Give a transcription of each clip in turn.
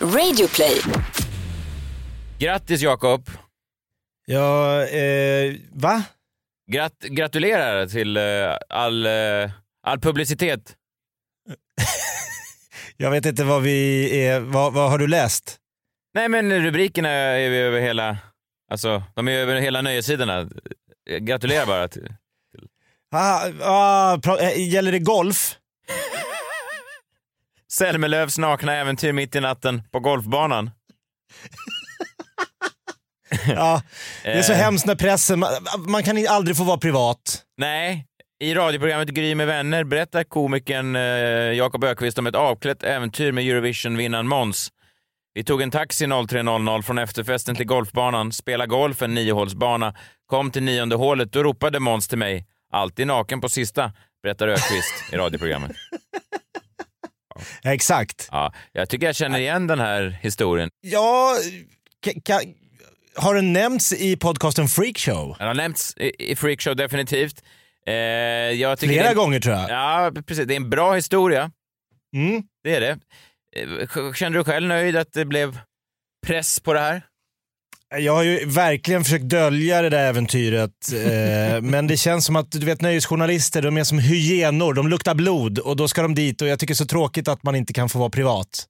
Radioplay. Grattis Jakob! Ja, eh, va? Grat gratulerar till eh, all, eh, all publicitet. Jag vet inte vad vi är, vad, vad har du läst? Nej men rubrikerna är ju över hela, alltså de är över hela nöjessidorna. Gratulerar bara. Till. Ah, ah, pra- eh, gäller det golf? Zelmerlöws nakna äventyr mitt i natten på golfbanan. Ja, det är så Eh. hemskt när pressen, man, man kan aldrig få vara privat. Nej, i radioprogrammet Gry med vänner berättar komikern eh, Jakob Ökvist om ett avklätt äventyr med Eurovision-vinnaren Måns. Vi tog en taxi 03.00 från efterfesten till golfbanan, spela golf en niohålsbana, kom till nionde hålet, då ropade Måns till mig, alltid naken på sista, berättar Ökvist i radioprogrammet. Ja, exakt. Ja, jag tycker jag känner igen den här historien. Ja, har den nämnts i podcasten Freakshow? Den har nämnts i, i Freakshow definitivt. Eh, jag tycker Flera det gånger tror jag. Ja, precis. Det är en bra historia. Mm. Det är det. Eh, Kände du själv nöjd att det blev press på det här? Jag har ju verkligen försökt dölja det där äventyret, eh, men det känns som att du vet nöjesjournalister, de är som hyenor, de luktar blod och då ska de dit och jag tycker det är så tråkigt att man inte kan få vara privat.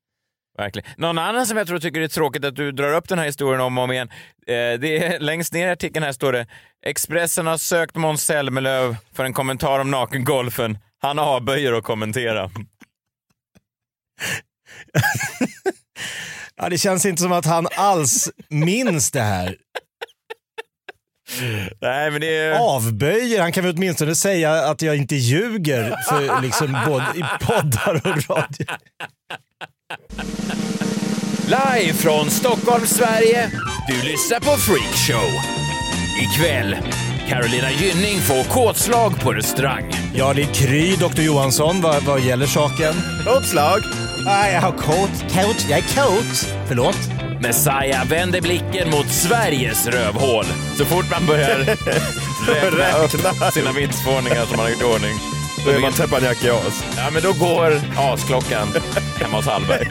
Verkligen. Någon annan som jag tror tycker det är tråkigt att du drar upp den här historien om och om igen. Eh, det är, längst ner i artikeln här står det Expressen har sökt Måns Zelmerlöw för en kommentar om nakengolfen. Han avböjer att kommentera. Ja, det känns inte som att han alls minns det här. Nej, men det är... Avböjer, han kan väl åtminstone säga att jag inte ljuger för liksom både i poddar och radio. Live från Stockholm, Sverige. Du lyssnar på Freakshow. Ikväll, Carolina Gynning får kåtslag på restaurang. Ja, det är Kry, Dr Johansson, vad, vad gäller saken. Rådslag. Nej, jag har coat. Coat? Jag är coat. Förlåt? Messiah vänder blicken mot Sveriges rövhål. Så fort man börjar räkna upp sina vinstvarningar som man har gjort i ordning. Då är man teppanyaki-as. Ja, men då går asklockan hemma hos Hallberg.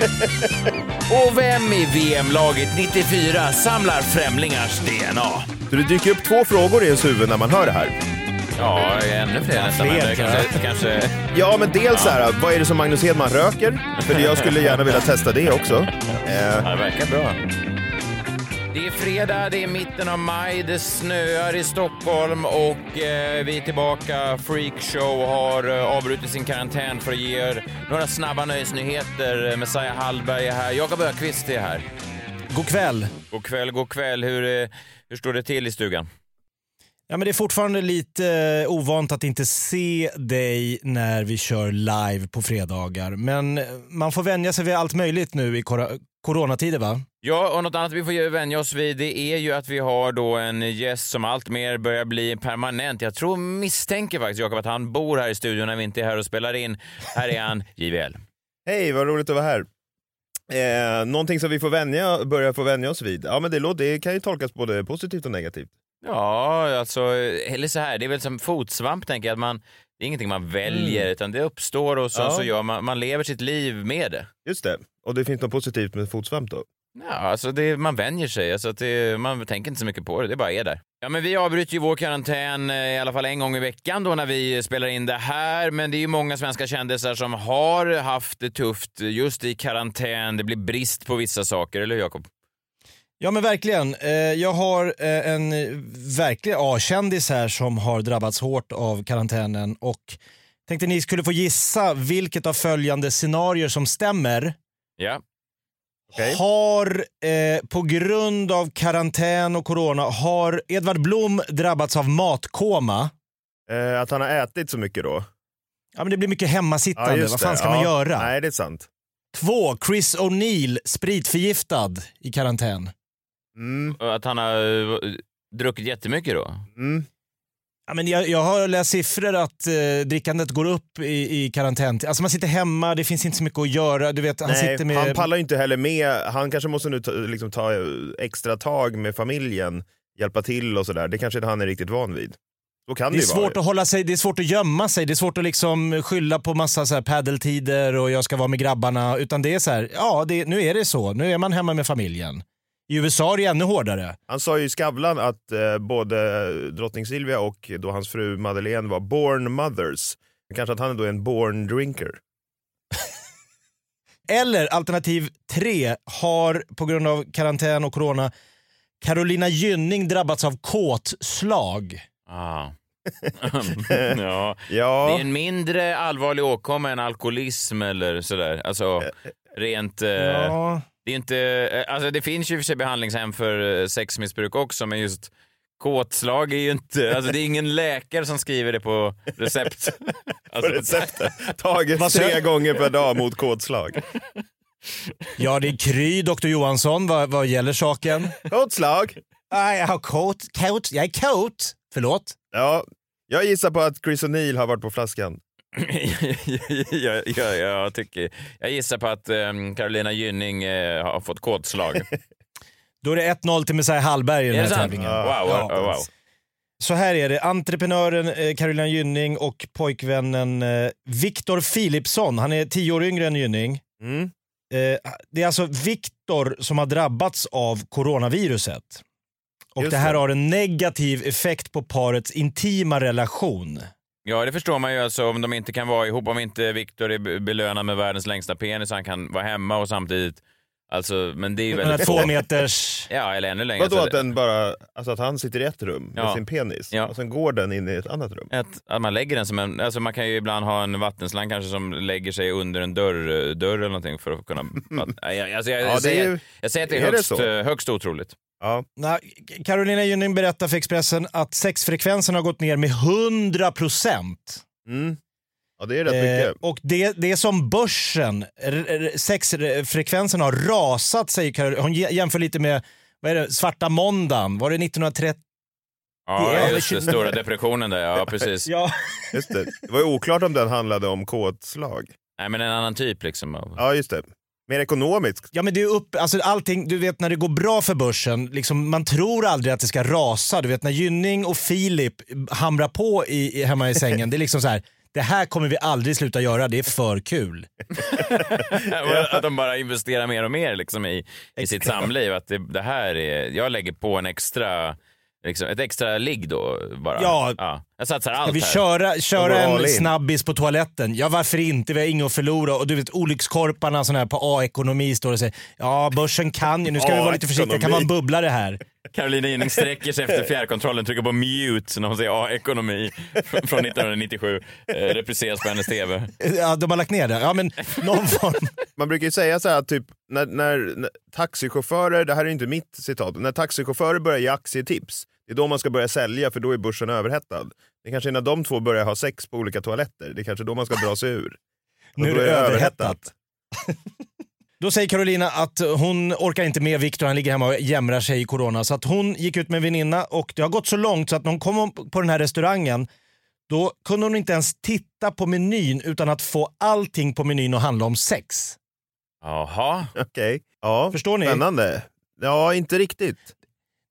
Och vem i VM-laget 94 samlar främlingars DNA? Så det dyker upp två frågor i ens huvud när man hör det här. Ja, ännu fler nästan. fler, men kanske, kanske... Ja, men dels så här, vad är det som Magnus Hedman röker? För jag skulle gärna vilja testa det också. Eh, Ja, det verkar bra. Det är fredag, det är mitten av maj, det snöar i Stockholm och eh, vi är tillbaka. Freakshow har eh, avbrutit sin karantän för att ge er några snabba nöjesnyheter. Eh, Messiah Hallberg är här, Jakob Ökvist är här. God kväll. God kväll, god kväll. Hur, eh, hur står det till i stugan? Ja, men det är fortfarande lite eh, ovant att inte se dig när vi kör live på fredagar. Men eh, man får vänja sig vid allt möjligt nu i kor- coronatider va? Ja, och något annat vi får vänja oss vid det är ju att vi har då en gäst som allt mer börjar bli permanent. Jag tror, misstänker faktiskt Jakob att han bor här i studion när vi inte är här och spelar in. Här är han, JVL. Hej, vad roligt att vara här. Eh, någonting som vi får vänja, börja få vänja oss vid. Ja, men det, låter, det kan ju tolkas både positivt och negativt. Ja, alltså, eller så här, det är väl som fotsvamp tänker jag, att man, det är ingenting man väljer utan det uppstår och så, Ja. så gör man, man lever sitt liv med det. Just det. Och det finns något positivt med fotsvamp då? Ja, alltså det, man vänjer sig, alltså det, man tänker inte så mycket på det, det bara är där. Ja, men vi avbryter ju vår karantän eh, i alla fall en gång i veckan då när vi spelar in det här, men det är ju många svenska kändisar som har haft det tufft just i karantän. Det blir brist på vissa saker, eller hur Jakob? Ja men verkligen. Eh, Jag har eh, en verklig A-kändis här som har drabbats hårt av karantänen och tänkte ni skulle få gissa vilket av följande scenarier som stämmer. Ja. Okej. Har eh, på grund av karantän och corona, har Edvard Blom drabbats av matkoma? Eh, att han har ätit så mycket då? Ja men det blir mycket hemmasittande, just vad fan ska ja. man göra? Nej, det är sant. Två, Chris O'Neill spritförgiftad i karantän. Mm, Att han har eh, druckit jättemycket då? mm. Ja, men jag, jag har läst siffror att eh, drickandet går upp i, i karantän. Alltså man sitter hemma, det finns inte så mycket att göra. Du vet, han Nej, sitter med... han pallar ju inte heller med. Han kanske måste nu ta, liksom, ta extra tag med familjen, hjälpa till och sådär. Det kanske inte han är riktigt van vid. Det det, är ju vara. svårt att hålla sig, det är svårt att gömma sig, det är svårt att liksom skylla på massa så här paddeltider och jag ska vara med grabbarna. Utan det är så här, ja det, nu är det så, nu är man hemma med familjen. I USA är det ännu hårdare. Han sa ju i Skavlan att eh, både drottning Silvia och då hans fru Madeleine var born mothers. Men Kanske att han är då en born drinker. Eller alternativ tre, har på grund av karantän och corona Carolina Gynning drabbats av kåtslag. Ah. ja. Det är Ja, en mindre allvarlig åkomma än alkoholism eller sådär. Alltså rent... Eh, Ja. Det är inte... eh, Alltså det finns ju för sig behandlingshem för eh, sexmissbruk också, men just kåtslag är ju inte... Alltså det är ingen läkare som skriver det på recept. på Alltså, receptet. Taget tre gånger per dag mot kodslag. ja, det är Kry, Dr Johansson, vad, vad gäller saken. Kodslag! Nej, jag har kåt, kåt, jag är kåt. Förlåt? Ja, jag gissar på att Chris O'Neill har varit på flaskan. jag, jag, jag, tycker, jag gissar på att um, Carolina Gynning eh, har fått kåtslag. Då är det 1-0 till Messiah Hallberg i den är här sant? tävlingen. Wow, wow, wow. Så här är det, entreprenören eh, Carolina Gynning och pojkvännen eh, Viktor Philipsson, han är tio år yngre än Gynning. Mm. Eh, det är alltså Viktor som har drabbats av coronaviruset. Och Just det här det. har en negativ effekt på parets intima relation. Ja, det förstår man ju alltså om de inte kan vara ihop, om inte Viktor är be- belönad med världens längsta penis, han kan vara hemma och samtidigt, alltså, men det är ju väldigt två meters... Ja, eller ännu längre. Vadå Så att den bara, alltså att han sitter i ett rum med Ja. sin penis Ja. och sen går den in i ett annat rum? Att, att man lägger den som en, alltså man kan ju ibland ha en vattenslang kanske som lägger sig under en dörr, dörr eller någonting för att kunna... Att, jag, alltså jag, Ja, jag, det är säger, ju- jag säger att det är, är det högst, så? eh, högst otroligt. Ja. Nej, Carolina Gynning berättar för Expressen att sexfrekvensen har gått ner med 100 procent. Mm. ja, det är rätt Eh, mycket. och det, det är som börsen, sexfrekvensen har rasat säger Carolina. Hon jä- jämför lite med vad är det, svarta måndagen, var det 1930? Ja, Det är just det. Stora depressionen där, ja precis. Ja. Just det. det var ju oklart om den handlade om kodslag. Nej, men en annan typ liksom. av- Ja, just det. Mer ekonomiskt. Ja men det är upp, alltså allting, du vet när det går bra för börsen, liksom, man tror aldrig att det ska rasa. Du vet när Gynning och Filip hamrar på i, i, hemma i sängen, det är liksom så här. Det här kommer vi aldrig sluta göra, det är för kul. Att de bara investerar mer och mer liksom i, i sitt samliv. Att det, det här är, jag lägger på en extra, liksom, ett extra ligg då bara. Ja. Jag satsar Ska allt vi här. köra, köra en in. snabbis på toaletten? Ja varför inte, vi har inget att förlora. Och du vet olyckskorparna sån här på A-ekonomi står och säger ja börsen kan ju, nu ska vi vara lite försiktiga, det kan vara en bubblare här. Carolina Gynning sträcker sig efter fjärrkontrollen, trycker på mute när hon säger ja, ekonomi från 1997. Eh, repriseras på hennes TV. Ja de har lagt ner det. Ja men någon form. Man brukar ju säga så här typ när, när, när taxichaufförer, det här är inte mitt citat, när taxichaufförer börjar ge aktietips, det är då man ska börja sälja för då är börsen överhettad. Det kanske är när de två börjar ha sex på olika toaletter, det är kanske då man ska dra sig ur. Och Nu är då det överhettat. Då säger Carolina att hon orkar inte med Viktor, han ligger hemma och jämrar sig i corona. Så att hon gick ut med en väninna och det har gått så långt så att när hon kom på den här restaurangen då kunde hon inte ens titta på menyn utan att få allting på menyn att handla om sex. Jaha. Okej, ja, Förstår ni? spännande. Ja, inte riktigt.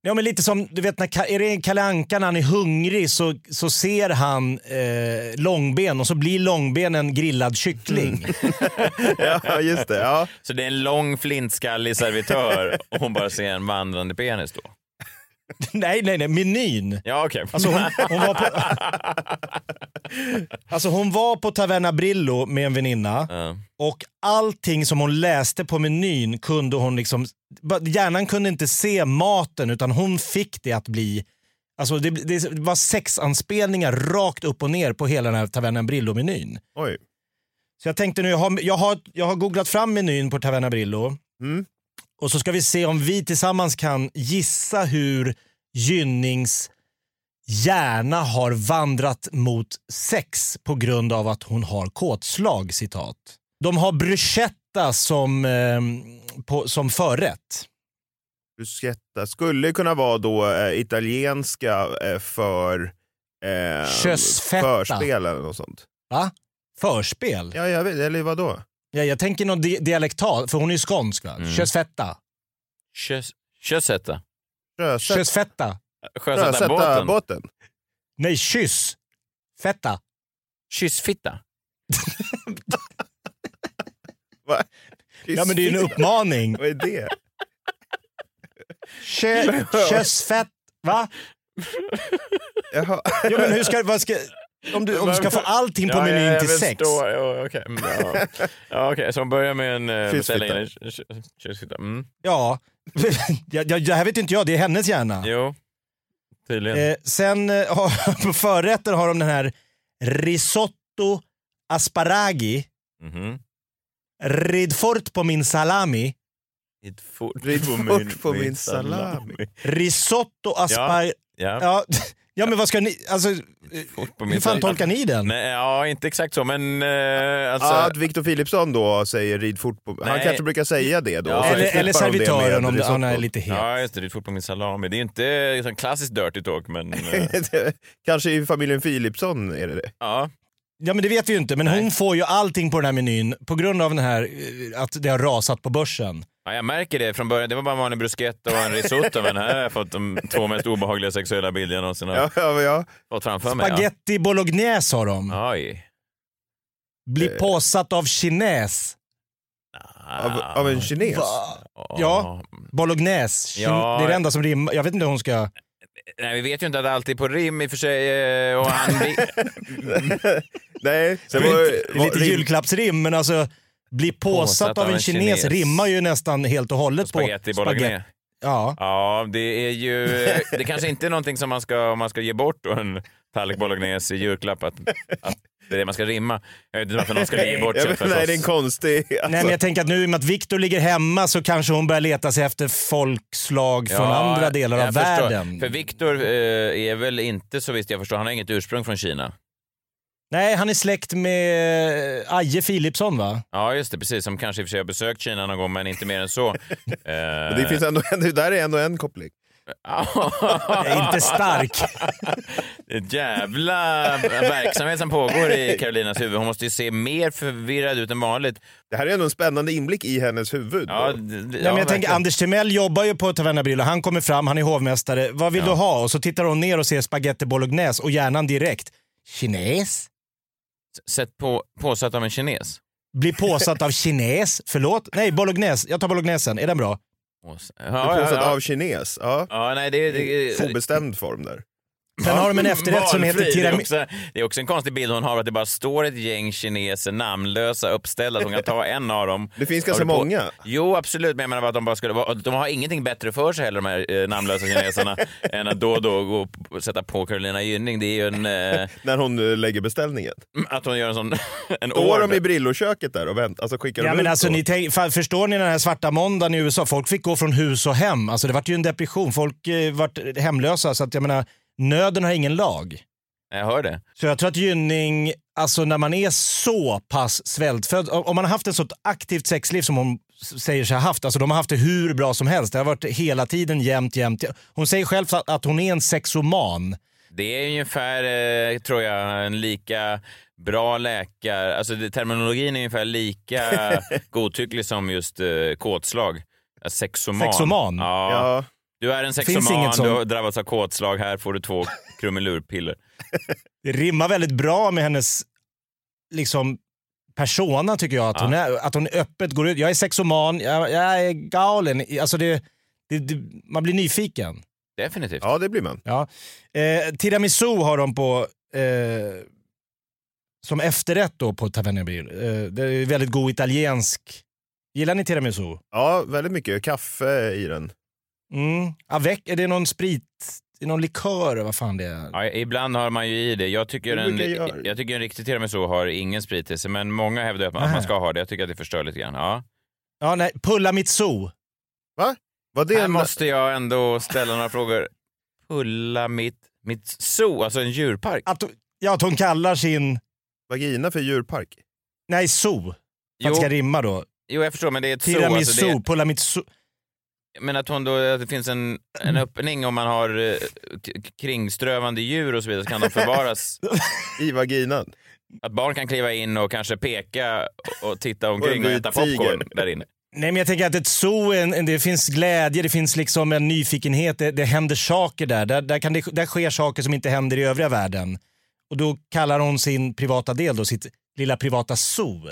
Ja men lite som, du vet när är det Kalle Anka när han är hungrig så, så ser han eh, långben och så blir långben en grillad kyckling. Ja, just det. Ja. Så det är en lång flintskallig servitör och hon bara ser en vandrande penis då? nej nej nej, menyn. Ja, okej. Alltså hon, hon, var på, alltså hon var på Taverna Brillo med en väninna Ja. och allting som hon läste på menyn kunde hon liksom, hjärnan kunde inte se maten utan hon fick det att bli, alltså det, det var sexanspelningar rakt upp och ner på hela den här Taverna Brillo-menyn. Oj. Så jag tänkte nu, jag har, jag har, jag har googlat fram menyn på Taverna Brillo Mm. Och så ska vi se om vi tillsammans kan gissa hur Gynnings hjärna har vandrat mot sex på grund av att hon har kåtslag, citat. De har bruschetta som, eh, på, som förrätt. Bruschetta skulle kunna vara då eh, italienska eh, för eh, förspel eller något sånt. Va? Förspel? Ja. Ja, jag vet, eller vadå? Jag tänker någon di dialektal, för hon är ju skånsk va? Mm. Körsfetta. Kös- Sjösätta. Sjösätta, Körsfetta. Sjösätta båten. båten. Nej, kyss. Fetta. Kyssfitta. Va? Ja men det är ju en uppmaning. Vad är det? Kö, kössfett. Va? Jaha. Ja men hur ska, vad ska, om, du, om du ska få allting på Ja, menyn jag till sex. Ja, okej. Mm, Ja, ja, okej. Så hon börjar med en Kyssfitta. beställning. Mm. Ja. ja, ja, det här vet inte jag, det är hennes hjärna. Jo, tydligen. Eh, sen eh, har, på förrätter har de den här risotto asparagi, Mhm. ridfort på min salami, Rid fort Rid fort på min salami. risotto asparagi. Ja, Ja. Ja men vad ska ni, alltså hur fan tolkar ni den? Nej, ja, inte exakt så, men uh, alltså... Ja, att Victor Philipsson då säger rid fort på... Han Nej. kanske brukar säga det då. Ja, eller, eller servitören om han är lite het. Ja, just det. Rid fort på min salami. Det är inte liksom, klassiskt dirty talk, men... eh, kanske i familjen Philipsson är det det. ja. Ja men det vet vi ju inte, men Nej. hon får ju allting på den här menyn på grund av den här, eh, att det har rasat på börsen. Ja, jag märker det från början. Det var bara en vanlig bruschetta och en risotto, men här har jag fått de två mest obehagliga sexuella bilder jag någonsin har Ja, ja, ja. fått framför mig. Spaghetti bolognese har de. Ja. Oj. Blir Eh. påsatt av kines. Av, av en kines. Ja. Bolognese. Ja. Det är det enda som rimmar. Jag vet inte hur hon ska... Nej, vi vet ju inte att det alltid är på rim i och för sig. eh, Och han, Nej, var, lite, var, lite rim- julklappsrim, men alltså bli påsatt, av en kines, rimmar ju nästan helt och hållet på spaghetti bolognese. Ja. Ja, det är ju... Det kanske inte är någonting som man ska, om man ska ge bort då en tallrik bolognese i julklapp, att, att det är det man ska rimma. Jag vet inte varför någon skulle ge bort men, nej, det är en konstig... Alltså, Nej men jag tänker att nu i och med att Victor ligger hemma så kanske hon börjar leta sig efter folkslag från Ja, andra delar av förstår. världen. För Victor eh, är väl inte, så visst jag förstår, han har inget ursprung från Kina. Nej, han är släkt med Aje Philipsson va? Ja, just det, precis. Som kanske i och för sig har besökt Kina någon gång, men inte mer än så. Eh, det, finns ändå, det där är ändå en koppling. Jag är inte stark. Det är en jävla verksamhet som pågår i Carolinas huvud. Hon måste ju se mer förvirrad ut än vanligt. Det här är ändå en spännande inblick i hennes huvud. Ja, d- Nej, men ja, jag tänker, verkligen. Anders Timell jobbar ju på Taverna Brillo. Han kommer fram, han är hovmästare. Vad vill Ja. du ha? Och så tittar hon ner och ser spaghetti bolognese och hjärnan direkt. Kines? Sätt på, påsatt av en kines. Blir påsatt av kines? Förlåt? Nej, bolognese. Jag tar bolognesen. Är den bra? Ja, Påsatt ja. av kines. Ja. ja, nej, det, det, Obestämd form där. Sen har de en efterrätt som heter. Det tiramisu. också, det är också en konstig bild hon har, att det bara står ett gäng kineser namnlösa uppställda. Hon kan ta en av dem. Det finns ganska många. Jo, absolut, men jag menar att de bara skulle vara, de har ingenting bättre för sig heller, de här eh, namnlösa kineserna, än att då och då gå och sätta på Carolina Gynning. Det är ju en... Eh, När hon eh, lägger beställningen. att hon gör en sån... En Står de i Brilloköket där och väntar? Alltså skickar Ja, de men ut alltså, ni tänk, förstår ni den här svarta måndagen i USA? Folk fick gå från hus och hem. Alltså, det vart ju en depression. Folk eh, vart hemlösa. Så att, jag menar, nöden har ingen lag. Jag hör det. Så jag tror att Gynning, alltså när man är så pass svältfödd, om om man har haft ett så aktivt sexliv som hon säger sig ha haft, alltså de har haft det hur bra som helst. Det har varit hela tiden jämt, jämt. Hon säger själv att- hon är en sexoman. Det är ungefär, eh, tror jag, en lika bra läkare... Alltså det, terminologin är ungefär lika godtycklig som just eh, kåtslag. Sexoman. Sexoman? Ja. Ja, Du är en sexoman, du har drabbats av kåtslag. Här får du två krumelurpiller. Det rimmar väldigt bra med hennes liksom, persona tycker jag. Att, Ja. hon är, att hon öppet går ut. Jag är sexoman, jag, jag är galen. Alltså det, det, det, man blir nyfiken. Definitivt. ja, det blir man. Ja. Eh, tiramisu har de på eh, som efterrätt då på Taverna Bril. Eh, det är väldigt god italiensk. Gillar ni tiramisu? Ja, väldigt mycket kaffe i den. Mm. Avec, är det någon sprit, är det någon likör? Vad fan det är? Ja, ibland har man ju i det. Jag tycker, en, jag jag tycker en riktig tiramisu har ingen sprit i sig, men många hävdar att man, att man ska ha det. Jag tycker att det förstör lite grann. Ja. Ja, nej, Pullamitsu. Var det Här en... måste jag ändå ställa några frågor. Pulla mitt, mitt zoo, alltså en djurpark. Att, ja, att hon kallar sin... vagina för djurpark? Nej, zoo. För att det ska rimma då. jo, jag förstår, men det är ett zoo. Tiramisu, Alltså det, Pullamitsu. Men att hon då, att det finns en, en öppning om man har eh, kringströvande djur och så vidare, så kan de förvaras. I vaginan? att barn kan kliva in och kanske peka och titta omkring och, vit äta popcorn tiger. där inne. Nej, men jag tänker att ett zoo, en, det finns glädje, det finns liksom en nyfikenhet, det, det händer saker där. Där, där, kan det, där sker saker som inte händer i övriga världen. Och då kallar hon sin privata del då sitt lilla privata zoo.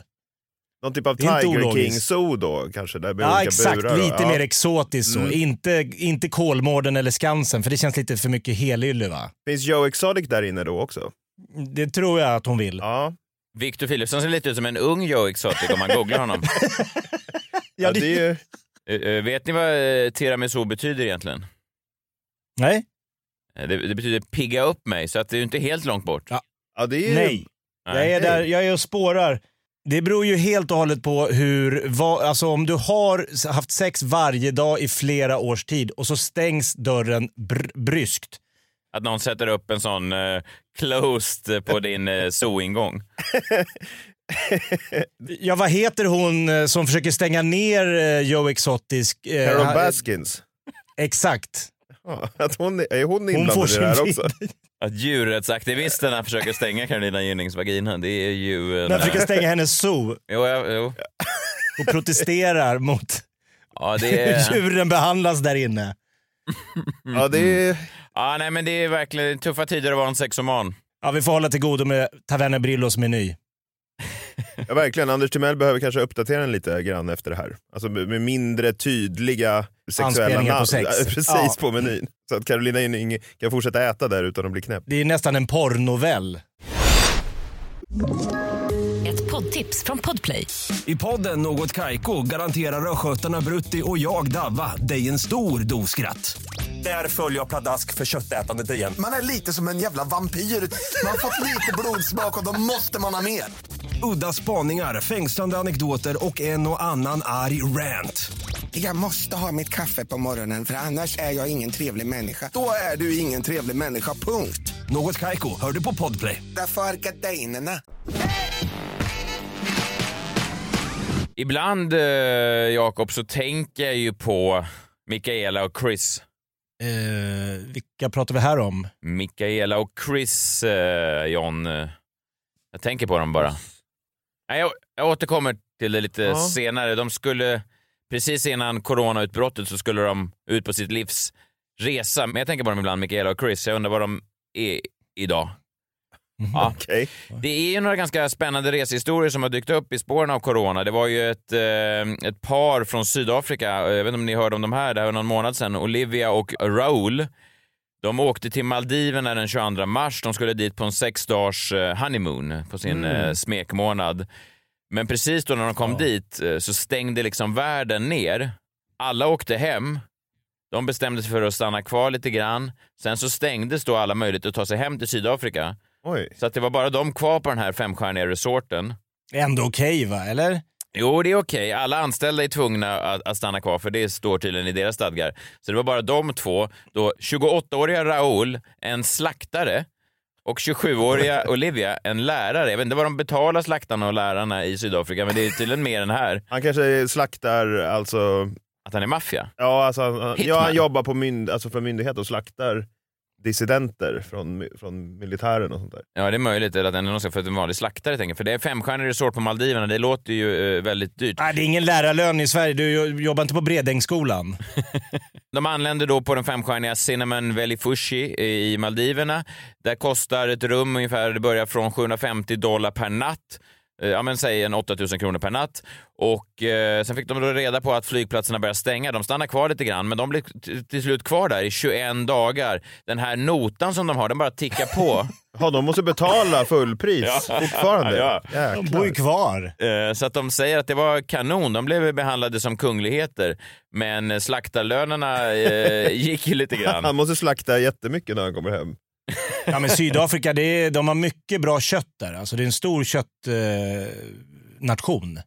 Någon typ av Det är Tiger King ologiskt. Zoo då kanske? Där med Ja, olika exakt. burar, lite ja. mer exotiskt så. Mm. Inte, inte Kolmården eller Skansen, för det känns lite för mycket helylle va? Finns Joe Exotic där inne då också? Det tror jag att hon vill. Ja, Victor Philipsson ser lite ut som en ung Joe Exotic om man googlar honom. ja det är ju... Eh, eh, vet ni vad eh, tiramisu betyder egentligen? Nej? Det, det betyder pigga upp mig, så att det är inte helt långt bort. Ja. Ja, det är ju... Nej. Jag är, där, jag är och spårar. Det beror ju helt och hållet på hur, vad, alltså om du har haft sex varje dag i flera års tid och så stängs dörren br- bryskt. Att någon sätter upp en sån eh, closed på din uh, zoo-ingång. Ja, vad heter hon eh, som försöker stänga ner eh, Joe Exotic? Eh, Carol Baskins. Exakt. Ja, att hon, är- är hon Hon inblandad får i det här också? Att djurrättsaktivisterna försöker stänga Carolina Gynnings vagina, det är ju... En, De försöker stänga hennes zoo jo, ja, jo. och protesterar mot Ja, det hur är... djuren behandlas där inne. Ja, det är... Ja, nej, men det är verkligen tuffa tider att vara en sexoman. Ja, vi får hålla till godo med Taverne Brillos meny. Ja, verkligen. Anders Timell behöver kanske uppdatera den lite grann efter det här. Alltså med mindre tydliga sexuella Anspelningar på namn. sex. Precis, Ja. på menyn. Så att Carolina Gynning kan fortsätta äta där utan att bli knäpp. Det är nästan en porrnovell. Ett poddtips från Podplay. I podden Något Kaiko garanterar östgötarna Brutti och jag, Davva, dig en stor dos skratt. Där följer jag pladask för köttätandet igen. Man är lite som en jävla vampyr. Man har fått lite blodsmak och då måste man ha mer. Udda spaningar, fängslande anekdoter och en och annan arg rant. Jag måste ha mitt kaffe på morgonen för annars är jag ingen trevlig människa. Då är du ingen trevlig människa, punkt. Något Kaiko, hör du på Podplay. Därför är gardinerna. Ibland, eh, Jakob, så tänker jag ju på Mikaela och Chris. Eh, vilka pratar vi här om? Mikaela och Chris, eh, John. Jag tänker på dem bara. Nej, jag, jag återkommer till det lite Ja. senare. De skulle, precis innan coronautbrottet så skulle de ut på sitt livs resa. Men jag tänker på dem ibland, Mikaela och Chris. Jag undrar vad de är idag. Ja. Okej. Det är ju några ganska spännande resehistorier som har dykt upp i spåren av corona. Det var ju ett, eh, ett par från Sydafrika, jag vet inte om ni hörde om de här, det här var någon månad sedan, Olivia och Raoul. De åkte till Maldiverna den 22 mars. De skulle dit på en sex dagars eh, honeymoon, på sin eh, smekmånad. Men precis då när de kom dit eh, så stängde liksom världen ner. Alla åkte hem. De bestämde sig för att stanna kvar lite grann. Sen så stängdes då alla möjligheter att ta sig hem till Sydafrika. Oj. Så att det var bara de kvar på den här femstjärniga resorten. Ändå okej va, eller? Jo, det är okej. Alla anställda är tvungna att, att stanna kvar, för det står tydligen i deras stadgar. Så det var bara de två, då 28-åriga Raoul, en slaktare, och 27-åriga Olivia, en lärare. Jag vet inte vad de betalar slaktarna och lärarna i Sydafrika, men det är tydligen mer än här. Han kanske slaktar, alltså... Att han är maffia. Ja, alltså ja, han jobbar på mynd, alltså för myndighet och slaktar dissidenter från, från militären och sånt där. Ja, det är möjligt. Eller att han är någon för en vanlig slaktare, tänker. För det är femstjärnig resort på Maldiverna. Det låter ju eh, väldigt dyrt. Nej, det är ingen lärarlön i Sverige. Du jo- jobbar inte på Bredängsskolan. De anländer då på den femstjärniga Cinnamon Valley Fushi i Maldiverna. Där kostar ett rum ungefär, det börjar från 750 dollar per natt. Eh, Ja men säg en 8000 kronor per natt. Och eh, sen fick de då reda på att flygplatserna börjar stänga. De stannar kvar lite grann men de blir till slut kvar där i 21 dagar. Den här notan som de har, den bara tickar på. Ja, de måste betala fullpris Ja. fortfarande. Ja. De bor ju kvar. Eh, Så att de säger att det var kanon. De blev behandlade som kungligheter. Men slaktarlönerna eh, gick ju lite grann. Han måste slakta jättemycket när han kommer hem. Ja, men Sydafrika, det är, de har mycket bra kött där. Alltså, det är en stor köttnation. Eh.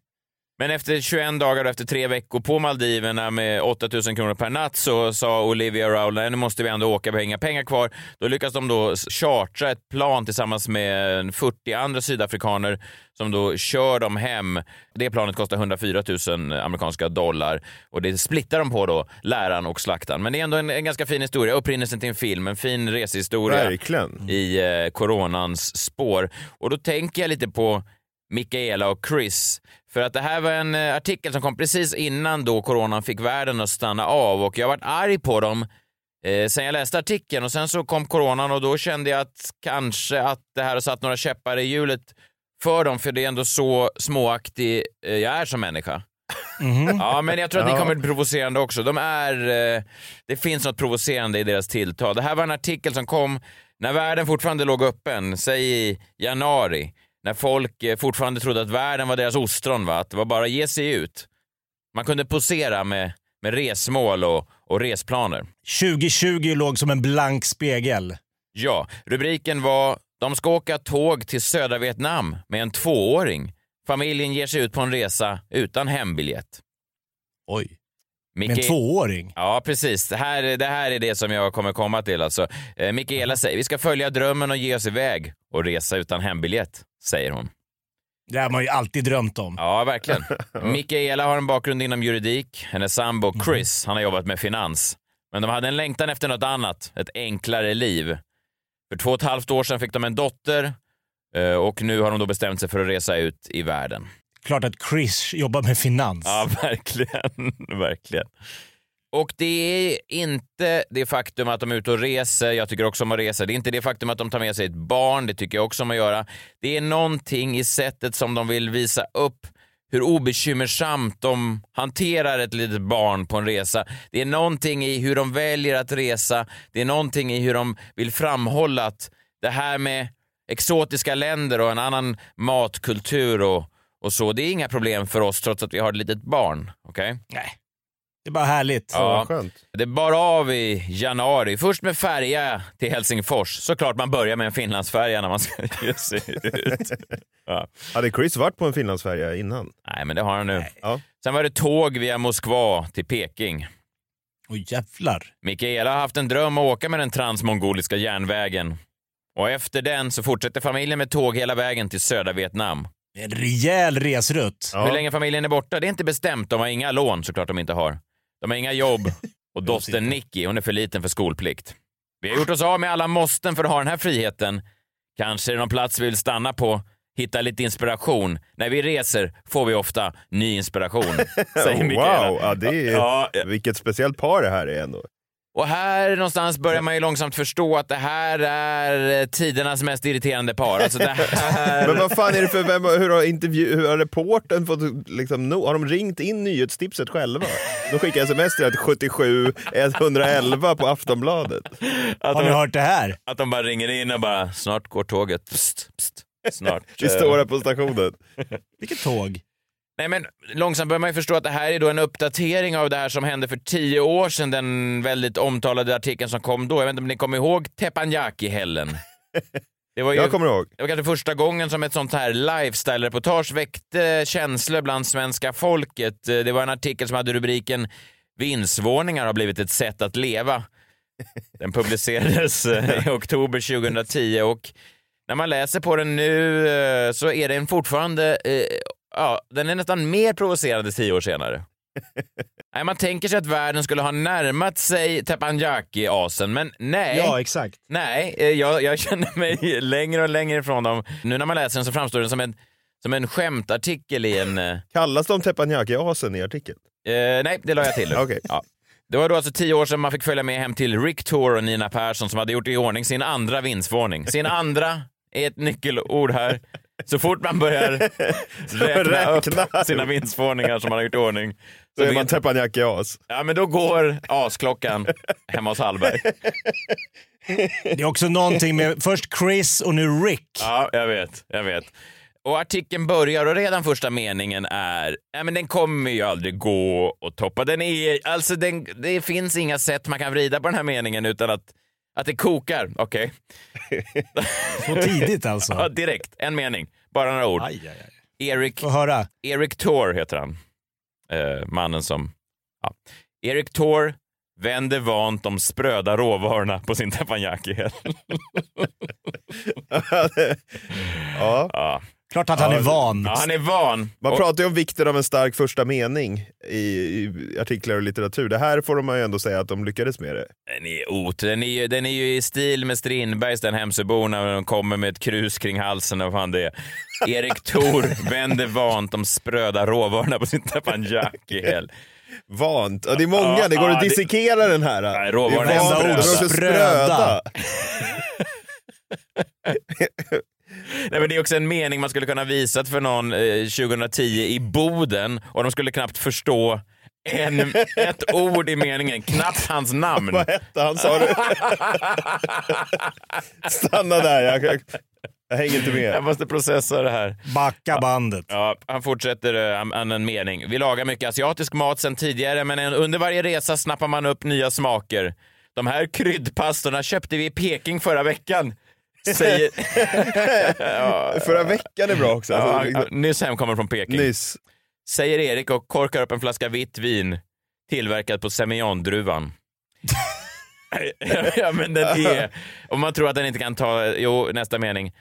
Men efter 21 dagar och efter tre veckor på Maldiverna med 8000 kronor per natt så sa Olivia "Nej, nu måste vi ändå åka, vi har inga pengar kvar. Då lyckas de då chartra ett plan tillsammans med 40 andra sydafrikaner som då kör dem hem. Det planet kostar 104 000 amerikanska dollar och det splittar de på då, läraren och slaktaren. Men det är ändå en, en ganska fin historia, upprinnelsen till en film, en fin resehistoria Verkligen. i eh, coronans spår. Och då tänker jag lite på Mikaela och Chris. För att det här var en eh, artikel som kom precis innan då coronan fick världen att stanna av och jag varit arg på dem eh, sen jag läste artikeln och sen så kom coronan och då kände jag att kanske att det här har satt några käppar i hjulet för dem för det är ändå så småaktig eh, jag är som människa. Ja, men jag tror att ni kommer bli provocerande också. De är, eh, det finns något provocerande i deras tilltal. Det här var en artikel som kom när världen fortfarande låg öppen, säg i januari, när folk eh, fortfarande trodde att världen var deras ostron, va? att det var bara att ge sig ut. Man kunde posera med, med resmål och, och resplaner. 2020 låg som en blank spegel. Ja, rubriken var “De ska åka tåg till södra Vietnam med en tvååring. Familjen ger sig ut på en resa utan hembiljett”. Oj. Micke- Med en tvååring. Ja, precis. Det här, det här är det som jag kommer komma till. Alltså. Eh, Mikaela säger vi ska följa drömmen och ge oss iväg och resa utan hembiljett, säger hon. Det har man ju alltid drömt om. Ja, verkligen. Mikaela har en bakgrund inom juridik. Hennes sambo Chris, han har jobbat med finans. Men de hade en längtan efter något annat, ett enklare liv. För två och ett halvt år sedan fick de en dotter eh, och nu har de då bestämt sig för att resa ut i världen. Klart att Chris jobbar med finans. Ja, verkligen. verkligen. Och det är inte det faktum att de är ute och reser, jag tycker också om att resa. Det är inte det faktum att de tar med sig ett barn, det tycker jag också om att göra. Det är någonting i sättet som de vill visa upp hur obekymmersamt de hanterar ett litet barn på en resa. Det är någonting i hur de väljer att resa. Det är någonting i hur de vill framhålla att det här med exotiska länder och en annan matkultur och, och så, det är inga problem för oss trots att vi har ett litet barn. Okej? Nej. Det är bara härligt. Ja. Skönt. Det bar av i januari. Först med färja till Helsingfors. Såklart man börjar med en Finlandsfärja när man ska ge sig ut. Ja. Hade Chris varit på en Finlandsfärja innan? Nej, men det har han nu. Ja. Sen var det tåg via Moskva till Peking. Oj jävlar. Mikaela har haft en dröm att åka med den transmongoliska järnvägen. Och efter den så fortsätter familjen med tåg hela vägen till södra Vietnam. En rejäl resrutt. Ja. Hur länge familjen är borta, det är inte bestämt. De har inga lån, såklart de inte har. De har inga jobb. Och dottern Nicky, hon är för liten för skolplikt. Vi har gjort oss av med alla måsten för att ha den här friheten. Kanske är det någon plats vi vill stanna på, hitta lite inspiration. När vi reser får vi ofta ny inspiration, säger Mikaela. wow, ja, det är, Ja, vilket speciellt par det här är ändå. Och här någonstans börjar man ju långsamt förstå att det här är eh, tidernas mest irriterande par. Alltså det här... Men vad fan är det för, vem, hur har, intervju, hur har reporten fått, liksom, no, har de ringt in nyhetstipset själva? De skickar sms till att 77 111 på Aftonbladet. att, Har ni de, hört det här? att de bara ringer in och bara “snart går tåget”. Psst, psst, snart. Vi står här på stationen. Vilket tåg? Nej, men långsamt börjar man ju förstå att det här är då en uppdatering av det här som hände för tio år sedan, den väldigt omtalade artikeln som kom då. Jag vet inte om ni kommer ihåg Teppanyaki-hällen? Det var ju Jag kommer ihåg. det var kanske första gången som ett sånt här lifestyle-reportage väckte känslor bland svenska folket. Det var en artikel som hade rubriken “Vindsvåningar har blivit ett sätt att leva”. Den publicerades eh, i oktober 2010 och när man läser på den nu eh, så är den fortfarande, eh, ja, den är nästan mer provocerande tio år senare. Nej, man tänker sig att världen skulle ha närmat sig Teppanyaki-asen, men nej. Ja, exakt. Nej, eh, jag, jag känner mig längre och längre ifrån dem. Nu när man läser den så framstår den som en, som en skämtartikel i en... Eh, Kallas de Teppanyaki-asen i artikeln? nej, det la jag till. Okej. Ja. Det var då alltså tio år sedan man fick följa med hem till Rick Tour och Nina Persson som hade gjort i ordning sin andra vindsvåning. Sin andra är ett nyckelord här. Så fort man börjar räkna, Räkna. upp sina vindsvåningar som man har gjort i ordning Så är man vet- Teppanyaki-as. Ja, men då går asklockan hemma hos Hallberg. Det är också någonting med först Chris och nu Rick. Ja, jag vet. Jag vet. Och artikeln börjar och redan första meningen är, ja men den kommer ju aldrig gå att toppa. Den är, alltså den, det finns inga sätt man kan vrida på den här meningen utan att, att det kokar. Okej. Så tidigt alltså. Ja, direkt. En mening. Bara några ord. Aj, aj, aj. Erik, Få höra. Erik Tor heter han. Eh, mannen som... Ja. Erik Tor vänder vant de spröda råvarorna på sin teppanyaki. ja. Ja. Klart att han är van. Ja, han är van. Man Och- pratar ju om vikten av en stark första mening i, i artiklar och litteratur. Det här får man ju ändå säga att de lyckades med det. Den är ot. Den är, ju, den är ju i stil med Strindbergs Den Hemsöbor när de kommer med ett krus kring halsen och fan det är. Erik Thor vänder vant de spröda råvarorna på sin teppanyaki-häll. Vant. Ja, det är många, Ja, det går ja, att det- dissekera den här. Nej, råvarorna Det är spröda. det Spröda. Nej, men det är också en mening man skulle kunna visat för någon eh, 2010 i Boden och de skulle knappt förstå en, ett ord i meningen, knappt hans namn. Vad hette han sa du? Stanna där, jag, jag, jag hänger inte Jag med. måste processa det här. Backa bandet. Ja, han fortsätter eh, an- en mening. Vi lagar mycket asiatisk mat sen tidigare, men en- under varje resa snappar man upp nya smaker. De här kryddpastorna köpte vi i Peking förra veckan. Säger... Förra veckan är bra också. ja, Alltså, han- nyss hemkommen från Peking. Nyss. Säger Erik och korkar upp en flaska vitt vin tillverkad på Semillon-druvan. ja, men den är... Om man tror att den inte kan ta... Jo, nästa mening.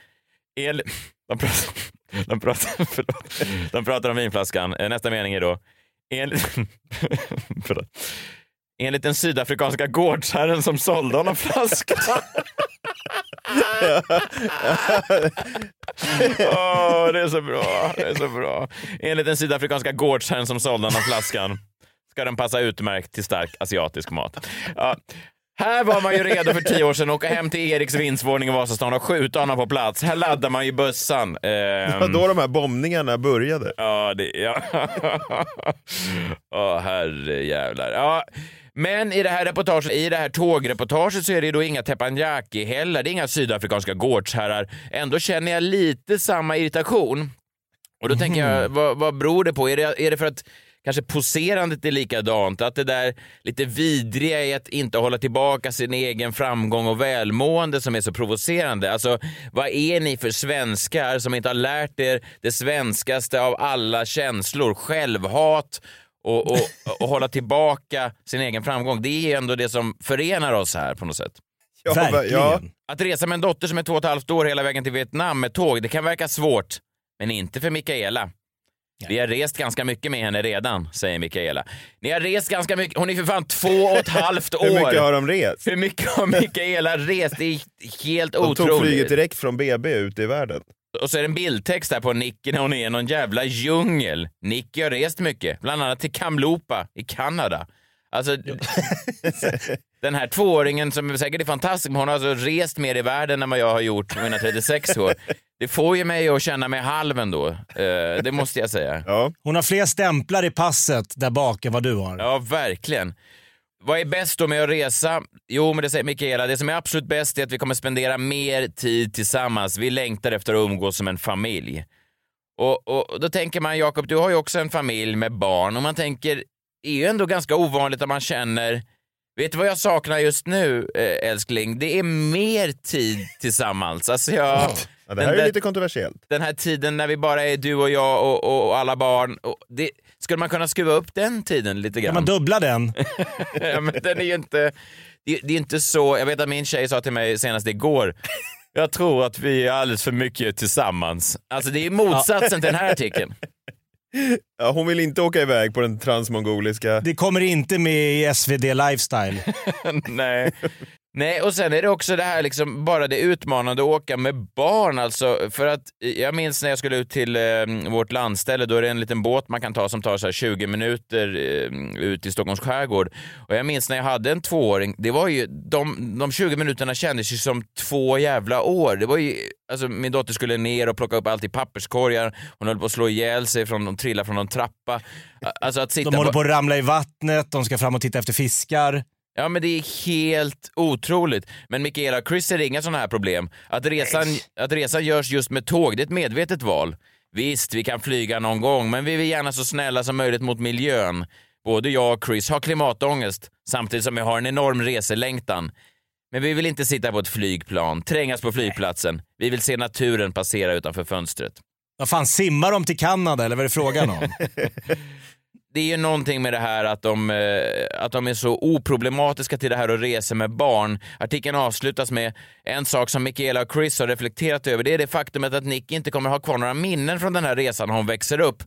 El... De pratar, de, pratar, förlåt. de pratar om vinflaskan. Eh, Nästa mening är då... Förlåt. Enligt den sydafrikanska gårdsherren som sålde honom flaskan. Åh, det är så bra. Det är så bra. Enligt den sydafrikanska gårdsherren som sålde honom flaskan ska den passa utmärkt till stark asiatisk mat. Ja. Här var man ju redo för tio år sedan att åka hem till Eriks vindsvåning i Vasastan och skjuta honom på plats. Här laddar man ju bössan. Det var Ehm, då de här bombningarna började. Ja, det... Ja. Åh, herre jävlar. Ja. Men i det här reportaget, i det här tågreportaget så är det ju då inga teppanyaki heller. Det är inga sydafrikanska gårdsherrar. Ändå känner jag lite samma irritation. Och då tänker jag, vad, vad beror det på? Är det, är det för att kanske poserandet är likadant? Att det där lite vidriga i att inte hålla tillbaka sin egen framgång och välmående som är så provocerande? Alltså, vad är ni för svenskar som inte har lärt er det svenskaste av alla känslor? Självhat och, och, och hålla tillbaka sin egen framgång. Det är ändå det som förenar oss här på något sätt. Ja, Verkligen. ja. Att resa med en dotter som är två och ett halvt år hela vägen till Vietnam med tåg, det kan verka svårt. Men inte för Mikaela. Vi har rest ganska mycket med henne redan, säger Mikaela. Ni har rest ganska mycket. Hon är för fan två och ett halvt år. Hur mycket har de rest? Hur mycket har Mikaela rest? Det är helt De tog otroligt. flyget direkt från BB ut i världen. Och så är det en bildtext här på Nicky när hon är i någon jävla djungel. Nicky har rest mycket, bland annat till Kamloopa i Kanada. Alltså, den här tvååringen som säkert är fantastisk, men hon har alltså rest mer i världen än vad jag har gjort med mina 36 år. Det får ju mig att känna mig halv ändå. Eh, det måste jag säga. Ja. Hon har fler stämplar i passet där bak än vad du har. Ja, verkligen. Vad är bäst då med att resa? Jo, men det säger Mikaela, det som är absolut bäst är att vi kommer spendera mer tid tillsammans. Vi längtar efter att umgås som en familj. Och, och, och då tänker man, Jakob, du har ju också en familj med barn och man tänker, det är ju ändå ganska ovanligt att man känner Vet du vad jag saknar just nu, eh, älskling? Det är mer tid tillsammans. Alltså jag, Ja, det den här är där- lite kontroversiellt. den här tiden när vi bara är du och jag och, och, alla barn. Det, skulle man kunna skruva upp den tiden lite Kan grann? man dubbla den? ja, men den är ju inte... Det, det är inte så... Jag vet att min tjej sa till mig senast igår, jag tror att vi är alldeles för mycket tillsammans. Alltså det är motsatsen till den här artikeln. Ja, hon vill inte åka iväg på den transmongoliska... Det kommer inte med i SvD Lifestyle. Nej. Nej, och sen är det också det här liksom bara det utmanande att åka med barn alltså. För att jag minns när jag skulle ut till eh, vårt landställe, då är det en liten båt man kan ta som tar så här 20 minuter eh, ut i Stockholms skärgård. Och jag minns när jag hade en tvååring, det var ju, de, de 20 minuterna kändes ju som två jävla år. Det var ju, alltså min dotter skulle ner och plocka upp allt i papperskorgar, hon höll på att slå ihjäl sig, från, de trillade från någon trappa. Alltså att sitta De håller på- på att ramla i vattnet, de ska fram och titta efter fiskar. Ja, men det är helt otroligt. Men Mikaela och Chris ser inga sådana här problem. Att resan, att resan görs just med tåg, det är ett medvetet val. Visst, vi kan flyga någon gång, men vi vill gärna så snälla som möjligt mot miljön. Både jag och Chris har klimatångest, samtidigt som vi har en enorm reselängtan. Men vi vill inte sitta på ett flygplan, trängas på flygplatsen. Vi vill se naturen passera utanför fönstret. Vad fan, simmar de till Kanada eller vad är det frågan om? det är ju någonting med det här att de, eh, att de är så oproblematiska till det här att resa med barn. Artikeln avslutas med en sak som Michaela och Chris har reflekterat över. Det är det faktumet att Nick inte kommer ha kvar några minnen från den här resan när hon växer upp.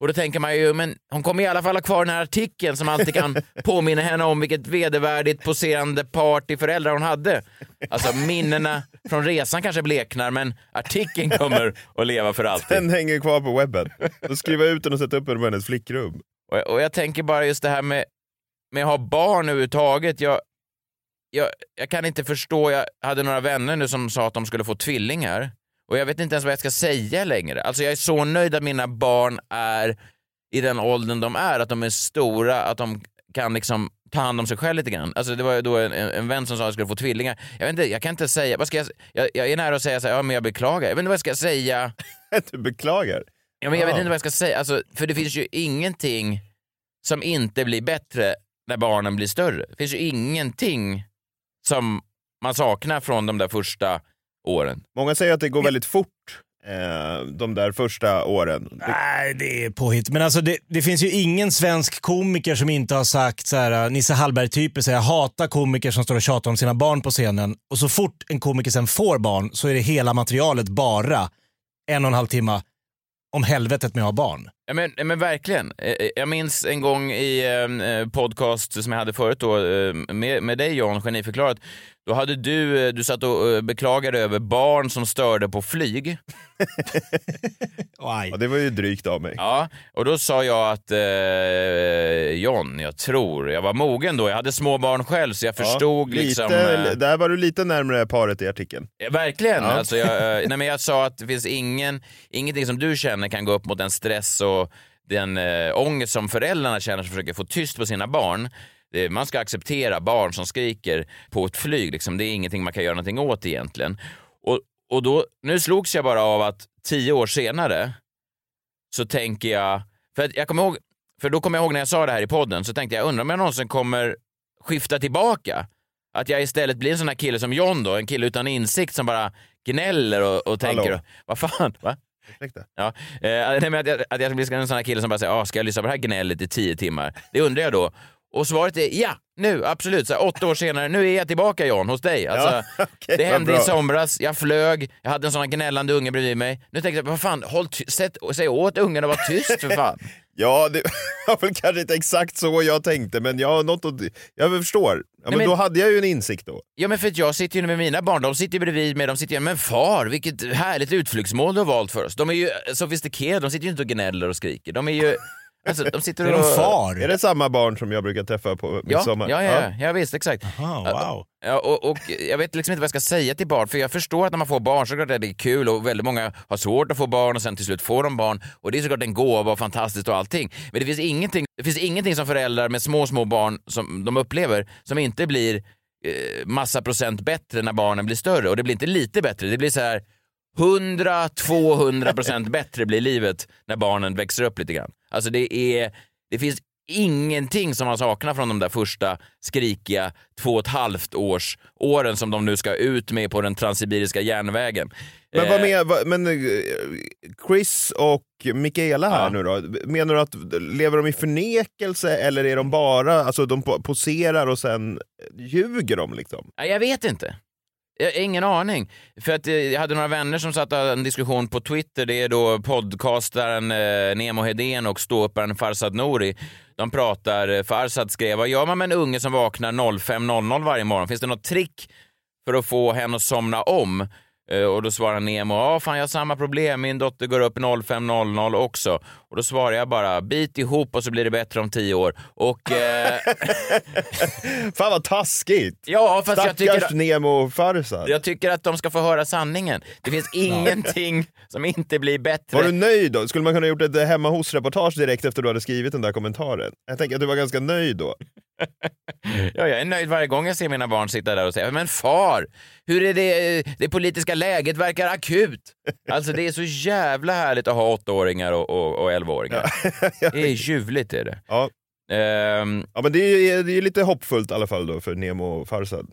Och då tänker man ju, men hon kommer i alla fall ha kvar den här artikeln som alltid kan påminna henne om vilket vedervärdigt poserande partyföräldrar hon hade. Alltså minnena från resan kanske bleknar, men artikeln kommer att leva för alltid. Den hänger kvar på webben. Då skriver jag ut den och sätter upp den på hennes flickrum. Och, och jag tänker bara just det här med, med att ha barn överhuvudtaget. Jag, jag, jag kan inte förstå, jag hade några vänner nu som sa att de skulle få tvillingar. Och jag vet inte ens vad jag ska säga längre. Alltså jag är så nöjd att mina barn är i den åldern de är, att de är stora, att de kan liksom ta hand om sig själv lite grann. Alltså det var då en, en vän som sa att jag skulle få tvillingar. Jag vet inte, jag kan inte säga, vad ska jag, jag, jag är nära att säga så här, ja men jag beklagar. Jag vet inte vad jag ska säga. Du beklagar? Ja, men jag vet inte vad jag ska säga, alltså, för det finns ju ingenting som inte blir bättre när barnen blir större. Det finns ju ingenting som man saknar från de där första åren. Många säger att det går väldigt fort eh, de där första åren. Nej, det är påhitt. Men alltså det, det finns ju ingen svensk komiker som inte har sagt så här, Nisse Hallberg-typer säger jag hatar komiker som står och tjatar om sina barn på scenen. Och så fort en komiker sen får barn så är det hela materialet bara en och en halv timme om helvetet med att ha barn. Ja, men, men verkligen. Eh, Jag minns en gång i en eh, podcast som jag hade förut då, eh, med, med dig John, Geniförklarat. Då hade du, eh, du satt och eh, beklagade över barn som störde på flyg. Ja, det var ju drygt av mig. Ja, och då sa jag att eh, John, jag tror, jag var mogen då. Jag hade små barn själv så jag förstod lite, liksom... eh, Där var du lite närmare paret i artikeln. Ja, Verkligen. Ja. Alltså jag, eh, nej, men jag sa att det finns ingen, ingenting som du känner kan gå upp mot den stress och den äh, ångest som föräldrarna känner som försöker få tyst på sina barn. Det, man ska acceptera barn som skriker på ett flyg. Liksom. Det är ingenting man kan göra någonting åt egentligen. Och, och då, nu slogs jag bara av att tio år senare så tänker jag, för att jag kommer ihåg, för då kommer jag ihåg när jag sa det här i podden, så tänkte jag undrar om jag någonsin kommer skifta tillbaka. Att jag istället blir en sån här kille som John då, en kille utan insikt som bara gnäller och, och tänker, vad fan, va? Ursäkta. Ja, eh, nej, men att, jag, att jag blir en sån här kille som bara säger, ah, ska jag lyssna på det här gnället i tio timmar? Det undrar jag då. Och svaret är ja, nu, absolut. Så här, åtta år senare, nu är jag tillbaka John, hos dig. Alltså, Ja, okej, det hände i somras, jag flög, jag hade en sån här gnällande unge bredvid mig. Nu tänkte jag, vad fan, håll sätt, säg åt ungen att vara tyst för fan. Ja, det var väl kanske inte exakt så jag tänkte, men jag har något att, jag förstår. Ja, men, men- då hade jag ju en insikt då. Ja men för att jag sitter ju med mina barn, de sitter ju bredvid mig, de sitter ju, men far vilket härligt utflyktsmål du har valt för oss. De är ju sofistikerade, de sitter ju inte och gnäller och skriker. De är ju, alltså de sitter Är och... de far? Är det samma barn som jag brukar träffa på Ja, midsommar? ja, ja, ja, ja visst, exakt. Ah, wow. Ja, och, och jag vet liksom inte vad jag ska säga till barn, för jag förstår att när man får barn så är det är kul och väldigt många har svårt att få barn och sen till slut får de barn och det är såklart en gåva och fantastiskt och allting. Men det finns ingenting, det finns ingenting som föräldrar med små, små barn som de upplever som inte blir eh, massa procent bättre när barnen blir större och det blir inte lite bättre, det blir så här 100-200 procent bättre blir livet när barnen växer upp lite grann. Alltså det är, det finns ingenting som man saknar från de där första skrikiga två och ett halvt års åren som de nu ska ut med på den transsibiriska järnvägen. Men, vad Eh, med, vad, men eh, Chris och Mikaela här Ja. nu då, menar du att lever de i förnekelse eller är de bara, alltså de po- poserar och sen ljuger de liksom? Jag vet inte. Jag har ingen aning. För att eh, jag hade några vänner som satt en diskussion på Twitter. Det är då podcastaren eh, Nemo Hedén och ståupparen Farsad Nouri. De pratar, eh, Farsad skrev, vad gör man med en unge som vaknar 05.00 varje morgon? Finns det något trick för att få henne att somna om? Eh, Och då svarar Nemo, ja fan jag har samma problem, min dotter går upp 05.00 också. Och då svarar jag bara, bit ihop och så blir det bättre om tio år. Och eh, Fan vad taskigt! ja, fast jag Stackars tycker... Nemo Farsad. Jag tycker att de ska få höra sanningen. Det finns ingenting som inte blir bättre. Var du nöjd då? Skulle man kunna gjort ett hemma hos-reportage direkt efter du hade skrivit den där kommentaren? Jag tänker att du var ganska nöjd då. Ja, jag är nöjd varje gång jag ser mina barn sitta där och säga “Men far, hur är det, det politiska läget verkar akut”. Alltså det är så jävla härligt att ha åttaåringar och, och, och elvaåringar. Det är ljuvligt är det. Ja. Ehm, Ja men det är ju det är lite hoppfullt i alla fall då för Nemo Farsad.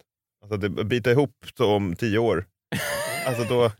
Alltså att det biter ihop om tio år. Alltså då...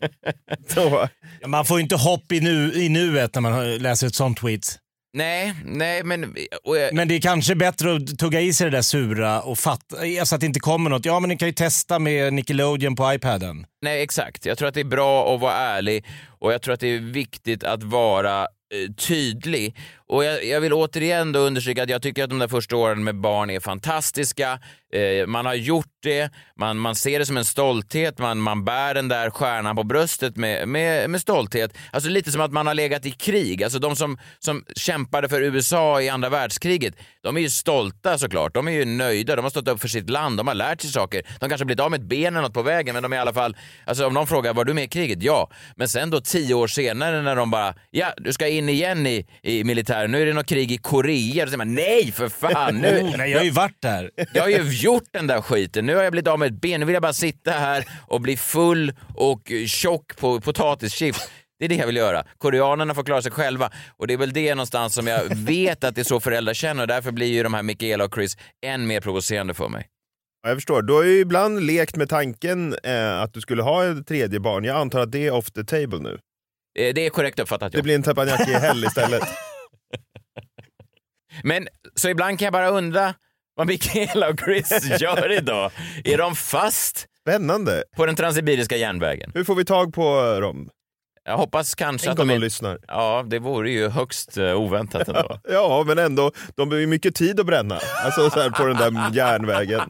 då Ja, Man får ju inte hopp i, nu, i nuet när man läser ett sånt tweet. Nej, nej men... Jag, Men det är kanske bättre att tugga i sig det där sura och fatta, alltså att det inte kommer något. Ja men ni kan ju testa med Nickelodeon på iPaden. Nej, exakt. Jag tror att det är bra att vara ärlig och jag tror att det är viktigt att vara eh, tydlig. Och jag, jag vill återigen då understryka att jag tycker att de där första åren med barn är fantastiska. Eh, man har gjort det, man, man ser det som en stolthet, man, man bär den där stjärnan på bröstet med, med, med stolthet. Alltså lite som att man har legat i krig. Alltså de som, som kämpade för USA i andra världskriget, de är ju stolta såklart. De är ju nöjda, de har stått upp för sitt land, de har lärt sig saker. De kanske har blivit av med ett ben eller något på vägen, men de är i alla fall... Alltså om någon frågar, var du med i kriget? Ja. Men sen då tio år senare när de bara, ja, du ska in igen i, i militären, nu är det något krig i Korea. Då säger man, nej för fan! Nu, nej, jag har ju varit där. jag har ju gjort den där skiten. Nu har jag blivit av med ett ben. Nu vill jag bara sitta här och bli full och tjock på potatischips. Det är det jag vill göra. Koreanerna får klara sig själva. Och det är väl det någonstans som jag vet att det är så föräldrar känner och därför blir ju de här Mikaela och Chris än mer provocerande för mig. Ja, jag förstår. Du har ju ibland lekt med tanken eh, att du skulle ha ett tredje barn. Jag antar att det är off the table nu. Eh, Det är korrekt uppfattat. Det Ja. blir en teppanyaki-helg istället. Men så ibland kan jag bara undra vad Mikaela och Chris gör idag. Är de fast Spännande. på den transsibiriska järnvägen? Hur får vi tag på dem? Jag hoppas kanske Tänk att om de de lyssnar. Ja, det vore ju högst eh, oväntat ändå. Ja, men ändå, de behöver ju mycket tid att bränna. Alltså så här, på den där järnvägen.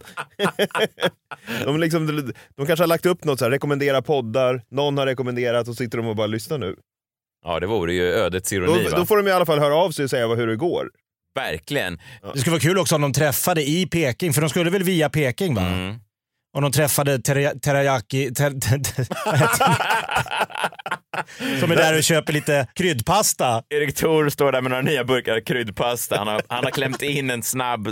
de, liksom, de kanske har lagt upp något så här, rekommendera poddar, någon har rekommenderat och sitter de och bara lyssnar nu. Ja, det vore ju ödets Då, ironi. va? då får de i alla fall höra av sig och säga vad- hur det går. Verkligen. Det skulle vara kul också om de träffade i Peking, för de skulle väl via Peking va? Mm. Om de träffade teriyaki... Ter, ter, ter? Som är där och köper lite kryddpasta. Erik Thor står där med några nya burkar kryddpasta. Han har, han har klämt in en snabb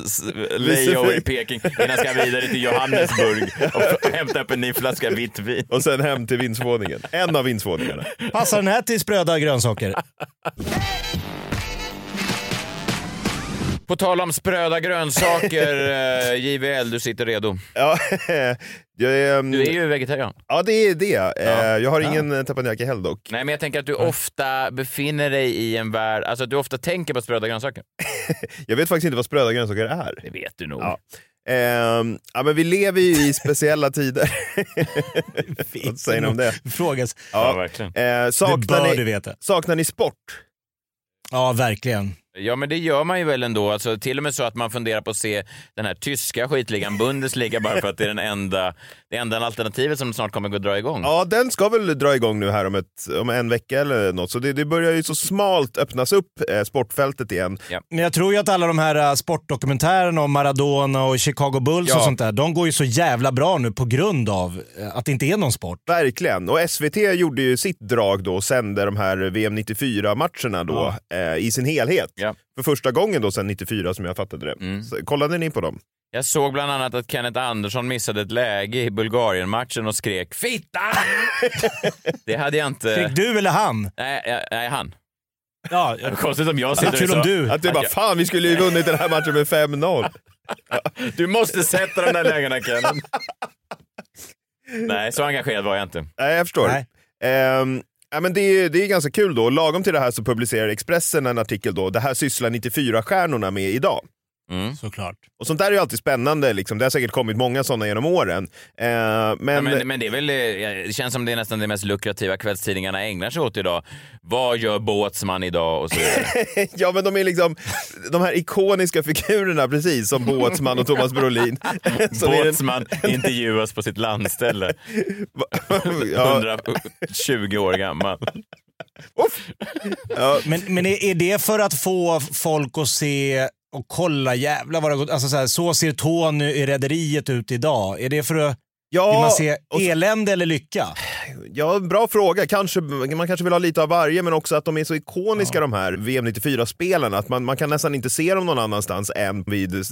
layover i Peking innan han ska vidare till Johannesburg och hämta upp en ny flaska vitt vin. Och sen hem till vindsvåningen. En av vindsvåningarna. Passar den här till spröda grönsaker? På tal om spröda grönsaker, eh, JVL, du sitter redo. Ja, jag är, Du är ju vegetarian. ja det är det. Eh, Jag har ingen ja. teppanyaki-helg dock. Nej, men jag tänker att du ofta befinner dig i en värld, alltså att du ofta tänker på spröda grönsaker. Jag vet faktiskt inte vad spröda grönsaker är. Det vet du nog. Ja. Ehm, ja, men vi lever ju i speciella tider. Vad säger ni om det? Frågas. Ja, Ja. verkligen. Eh, Det saknar, bör du ni, veta. saknar ni sport? Ja, verkligen. Ja, men det gör man ju väl ändå. Alltså, till och med så att man funderar på att se den här tyska skitligan Bundesliga bara för att det är den enda, det enda alternativet som snart kommer att dra igång. Ja, den ska väl dra igång nu här om, ett, om en vecka eller något. Så det, det börjar ju så smalt öppnas upp, eh, sportfältet igen. Men jag tror ju att alla de här äh, sportdokumentärerna om Maradona och Chicago Bulls Ja. och sånt där, de går ju så jävla bra nu på grund av äh, att det inte är någon sport. Verkligen. Och SVT gjorde ju sitt drag då och sände de här VM 94-matcherna då eh, i sin helhet. Ja. För första gången då sedan 94 som jag fattade det. Mm. Så, kollade ni på dem? Jag såg bland annat att Kenneth Andersson missade ett läge i Bulgarien-matchen och skrek “Fitta!” Det hade jag inte... Fick du eller han? Nej, jag- nej, han. Ja, var Konstigt om jag sitter kul och om så... du. Att du bara, fan vi skulle ju vunnit den här matchen med 5-0. Du måste sätta de där lägena Kenneth. Nej, så engagerad var jag inte. Nej, jag förstår. Nej. Ehm, ja, men det, är, det är ganska kul då. Lagom till det här så publicerar Expressen en artikel då. Det här sysslar 94-stjärnorna med idag. Mm. såklart. Och sånt där är ju alltid spännande. Liksom. Det har säkert kommit många sådana genom åren. Ja, men, men, men det är väl, eh, det känns som det är nästan det mest lukrativa kvällstidningarna ägnar sig åt idag. Vad gör Båtsman idag och så ja, men de är liksom de här ikoniska figurerna precis som Båtsman och Thomas Brolin. Båtsman intervjuas på sitt landställe, ja, 120 år gammal. ja, Men, men är, är det för att få folk att se och kolla jävlar vad det har gått, alltså så, här, så ser Tony i Rederiet ut idag. Är det för att vill man ja, se elände eller lycka? ja, bra fråga. Kanske, man kanske vill ha lite av varje, men också att de är så ikoniska de här VM 94-spelarna. Att man, man kan nästan inte se dem någon annanstans än vid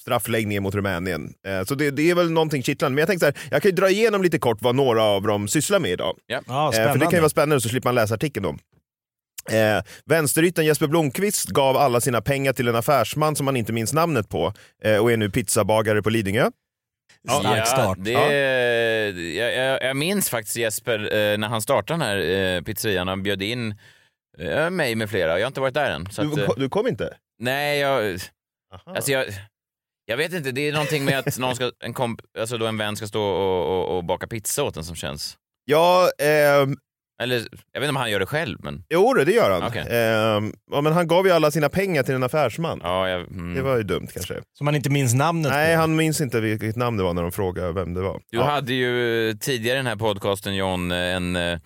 straffläggningen mot Rumänien. Eh, Så det, det är väl någonting kittlande. Men jag tänkte så här, jag kan ju dra igenom lite kort vad några av dem sysslar med idag. Ja, Eh, För det kan ju vara spännande så slipper man läsa artikeln då. Eh, vänsterytten Jesper Blomqvist gav alla sina pengar till en affärsman som man inte minns namnet på eh, och är nu pizzabagare på Lidingö. Stark start. Det, jag, jag, jag minns faktiskt Jesper eh, när han startade den här eh, pizzerian. Han bjöd in Eh, mig med flera. Jag har inte varit där än. Så att, Du, eh, du kom inte? nej, jag... Aha. Alltså jag, jag vet inte, det är någonting med att någon ska, en, komp, alltså då en vän ska stå och, och, och baka pizza åt en som känns... Ja, ehm, Eller jag vet inte om han gör det själv, men jo det gör han. Okej. Ehm, ja, men han gav ju alla sina pengar till en affärsman. ja, jag, mm. Det var ju dumt kanske. Som man inte minns namnet Nej, på. han minns inte vilket namn det var när de frågade vem det var. Du ja. hade ju eh, tidigare i den här podcasten John en, eh,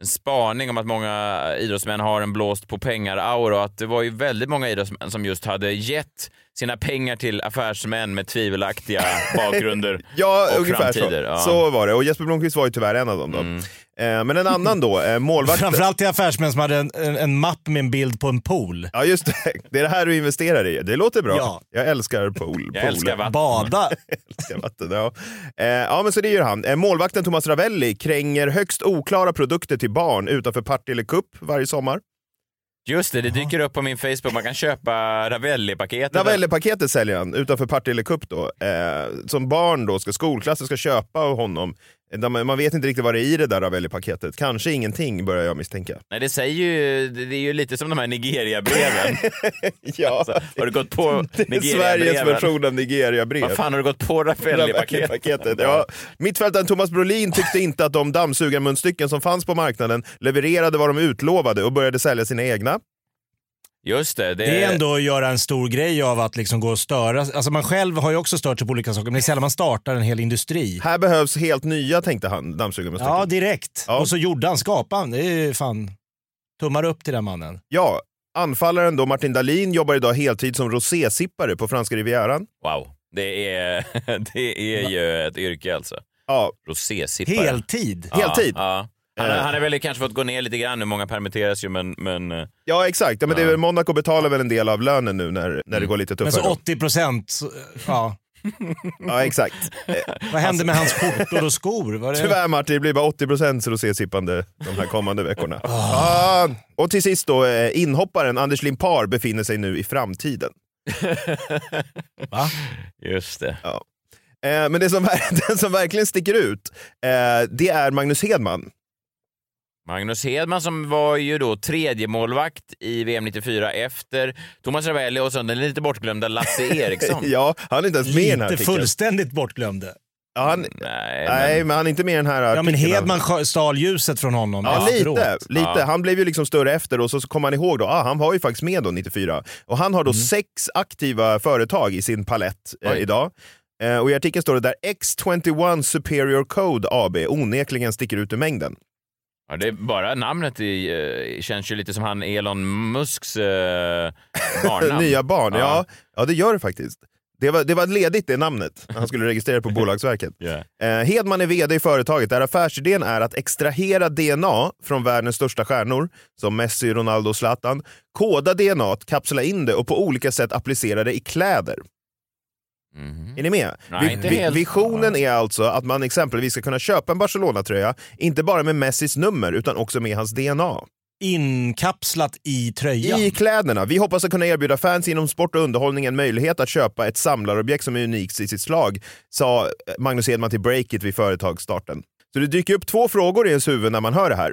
en spaning om att många idrottsmän har en blåst på pengar-aura och att det var ju väldigt många idrottsmän som just hade gett sina pengar till affärsmän med tvivelaktiga bakgrunder Ja, och ungefär framtider. så. Ja. Så var det. Och Jesper Blomqvist var ju tyvärr en av dem. Då. Mm. Eh, men en annan då, eh, målvakt... Framförallt till affärsmän som hade en, en, en mapp med en bild på en pool. Ja just det, det är det här du investerar i. Det låter bra. Ja. Jag älskar pool. Jag pool. älskar vatten. Bada. älskar vatten. Ja. Eh, ja men så det gör han. Eh, målvakten Thomas Ravelli kränger högst oklara produkter till barn utanför Partille Cup varje sommar. Just det, det dyker upp på min Facebook. Man kan köpa Ravelli-paketet. Ravelli-paketet säljer han utanför Partille Cup då. Eh, som barn då ska skolklassen ska köpa av honom. Man vet inte riktigt vad det är i det där Ravelli-paketet. Kanske ingenting börjar jag misstänka. Nej, det säger ju, det är ju lite som de här Nigeria-breven. Ja, Alltså, har du gått på är Sveriges Nigeria-breven? version av Nigeria-brev. Vad fan har du gått på? Ravelli-paketet. Ja. Mittfältaren Thomas Brolin tyckte inte att de dammsugarmunstycken som fanns på marknaden levererade vad de utlovade och började sälja sina egna. Just det. Det, Det är ändå att göra en stor grej av att liksom gå och störa. Alltså man själv har ju också stört sig på olika saker, men det är sällan man startar en hel industri. Här behövs helt nya, tänkte han, dammsugarmunstycken. Ja, direkt. Ja. Och så gjorde han, skapade han. Det är ju fan tummar upp till den mannen. Ja, anfallaren då Martin Dahlin jobbar idag heltid som rosésippare på franska rivieran. Wow. Det är, det är ju ett yrke alltså. Ja, Rosésippare. Heltid. Ja, heltid. Ja. Han, Eh. han har väl kanske fått gå ner lite grann nu, många permitteras ju men... men eh, ja exakt. Ja, men det är Ja. väl, Monaco betalar väl en del av lönen nu när, när det går lite Men tuffare. så då. 80 procent, ja. Ja exakt. Eh, Vad hände med hans skjortor och skor? Var det... Tyvärr Martin, det blir bara 80% rosésippande de här kommande veckorna. Ah, och till sist då, eh, inhopparen Anders Limpar befinner sig nu i framtiden. Va? Just det. Eh, men det som, den som verkligen sticker ut, eh, det är Magnus Hedman. Magnus Hedman som var ju då tredje målvakt i VM 94 efter Thomas Ravelli och sen den lite bortglömda Lasse Eriksson. ja, han är inte ens med i den här Lite artikeln. fullständigt bortglömde. Ja, han, Nej, nej, men, men han är inte med i den här Ja men artikeln. Hedman skö- stal ljuset från honom Ja, efteråt. lite. lite. Ja. Han blev ju liksom större efter och så så kom han ihåg då, ah, han var ju faktiskt med då 94. Och han har då sex aktiva företag i sin palett eh, Oj. idag. Eh, och i artikeln står det där X21 Superior Code AB onekligen sticker ut ur mängden. Ja, det är bara namnet i, eh, känns ju lite som han Elon Musks eh, barnnamn. Nya barn, ja. Ja. ja. det gör det faktiskt. Det var, det var ledigt det namnet han skulle registrera på Bolagsverket. Ja. Eh, Hedman är vd i företaget där affärsidén är att extrahera DNA från världens största stjärnor, som Messi, Ronaldo och Zlatan, koda DNA, kapsla in det och på olika sätt applicera det i kläder. Mhm. Är ni med? Nej, Vi- inte vi- helt. Visionen är alltså att man exempelvis ska kunna köpa en Barcelona-tröja, inte bara med Messis nummer utan också med hans DNA. Inkapslat i tröjan. I kläderna. Vi hoppas att kunna erbjuda fans inom sport och underhållning en möjlighet att köpa ett samlarobjekt som är unikt i sitt slag, sa Magnus Edman till Breakit vid företagsstarten. Så det dyker upp två frågor i ens huvud när man hör det här.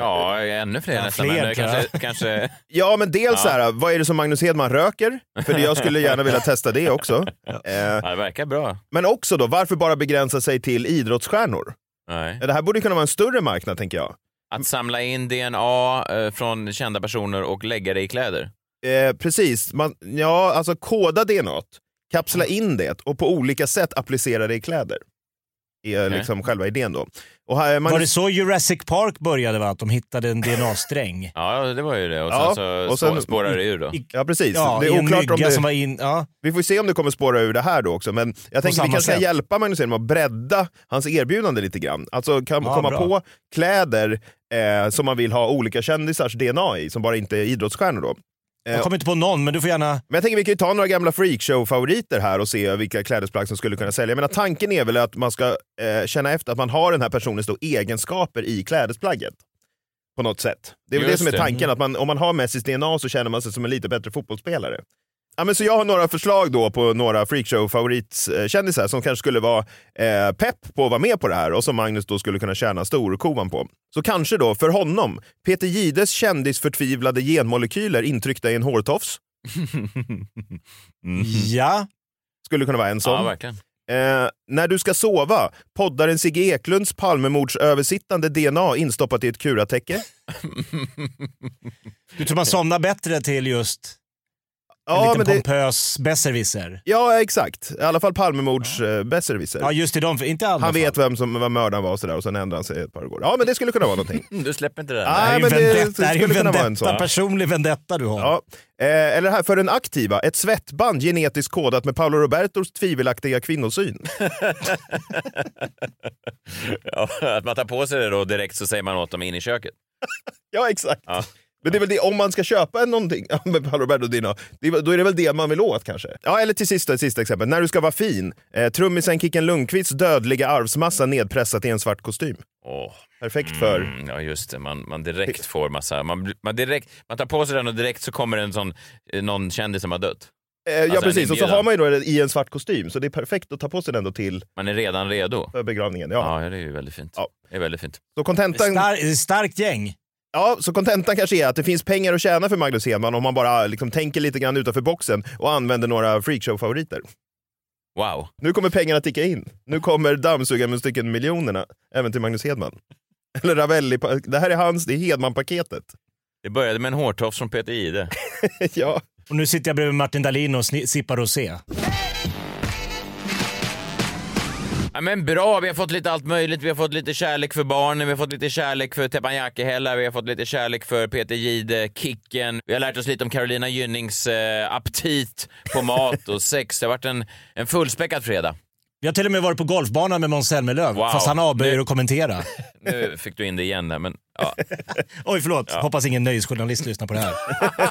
Ja, ännu fler Ja, nästan. fler, men eh, kanske, kanske... Ja, men dels Ja. så här, vad är det som Magnus Hedman röker? För jag skulle gärna vilja testa det också. Eh, Ja, det verkar bra. men också då, varför bara begränsa sig till idrottsstjärnor? Nej. Det här borde kunna vara en större marknad, tänker jag. Att samla in DNA eh, från kända personer och lägga det i kläder. Eh, precis, man, ja, alltså koda DNA, kapsla in det och på olika sätt applicera det i kläder. Är Okej. liksom själva idén då. Och här, Var det så Jurassic Park började va? Att de hittade en DNA-sträng? Ja, det var ju det. Och sen Ja, så och sen- spå- spårar det ur då. I- ja, precis. Ja, det är oklart om det, som var in... Ja. Vi får se om det kommer spåra ur det här då också. Men jag tänker vi kanske sätt. hjälpa Magnus Hedman att bredda hans erbjudande lite grann. Alltså kan Ja, komma bra. på kläder eh, som man vill ha olika kändisars DNA i, som bara inte är idrottsstjärnor då. Jag kommer inte på någon, men du får gärna... Men jag tänker vi kan ju ta några gamla freakshow-favoriter här och se vilka klädesplagg som skulle kunna sälja. Men tanken är väl att man ska eh, känna efter att man har den här personens då egenskaper i klädesplagget. På något sätt. Det är väl det som är det. tanken, att man, om man har Messis DNA så känner man sig som en lite bättre fotbollsspelare. Ja, men så jag har några förslag då på några freakshow-favoritkändisar som kanske skulle vara eh, pepp på att vara med på det här och som Magnus då skulle kunna tjäna storkovan på. Så kanske då för honom, Peter Gides kändisförtvivlade genmolekyler intryckta i en hårtofs Ja, skulle kunna vara en sån. Ja, verkligen. Eh, när du ska sova, poddaren Sigge Eklunds Palmemordsöversittande DNA instoppat i ett kuratäcke. du tror man somnar bättre till just en Ja, liten men det, pompös besserwisser? ja, exakt. I alla fall Palmemords eh, besserwisser. Ja, just i de, inte alla Han fall. vet vem som vad mördaren var och sådär och sen ändrar han sig ett par år. Ja, men det skulle kunna vara någonting. Mm, Du släpper inte det där. Det här är Nej, ju men det, det skulle kunna vara en vendetta, sån. personlig vendetta du har. Ja. Eh, eller här, för den aktiva, ett svettband genetiskt kodat med Paolo Robertos tvivelaktiga kvinnosyn. Ja, att man tar på sig det då direkt så säger man åt dem in i köket. ja, exakt. Ja. Men det är väl det, om man ska köpa en någonting ja, med Paolo Roberto Dino, det är, väl- då är det väl det man vill åt kanske. Ja, eller till sista, sista exempel. När du ska vara fin. Eh, trummisen Kicken Lundqvists dödliga arvsmassa nedpressat i en svart kostym. Åh. Perfekt för... Mm, ja, just det. Man, man direkt får massa... Man, man, direkt, man tar på sig den och direkt så kommer en sån, eh, någon kändis som har dött. Eh, ja, Alltså, en precis. Och så har man ju då det i en svart kostym, så det är perfekt att ta på sig den då till Man är redan redo. för begravningen. Ja. Ja, det är ju väldigt fint. Ja. Det är väldigt fint. Så kontentan... Star, starkt gäng. Ja, så kontentan kanske är att det finns pengar att tjäna för Magnus Hedman om man bara liksom tänker lite grann utanför boxen och använder några freakshow-favoriter. Wow. Nu kommer pengarna ticka in. Nu kommer dammsugarmunstycken miljonerna även till Magnus Hedman. Eller Ravelli. Det här är hans, det är Hedman-paketet. Det började med en hårtofs från Peter Jihde. ja. Och nu sitter jag bredvid Martin Dahlin och sippar rosé. Ja, men bra, vi har fått lite allt möjligt. Vi har fått lite kärlek för barnen, vi har fått lite kärlek för Teppanyakihälla, vi har fått lite kärlek för Peter Jihde, Kicken. Vi har lärt oss lite om Carolina Gynnings eh, aptit på mat och sex. Det har varit en, en fullspäckad fredag. Vi har till och med varit på golfbanan med Måns Zelmerlöw, Wow. fast han avböjer Nu- att kommentera. Nu fick du in det igen där, men ja. Oj, förlåt. Hoppas ingen nöjesjournalist lyssnar på det här.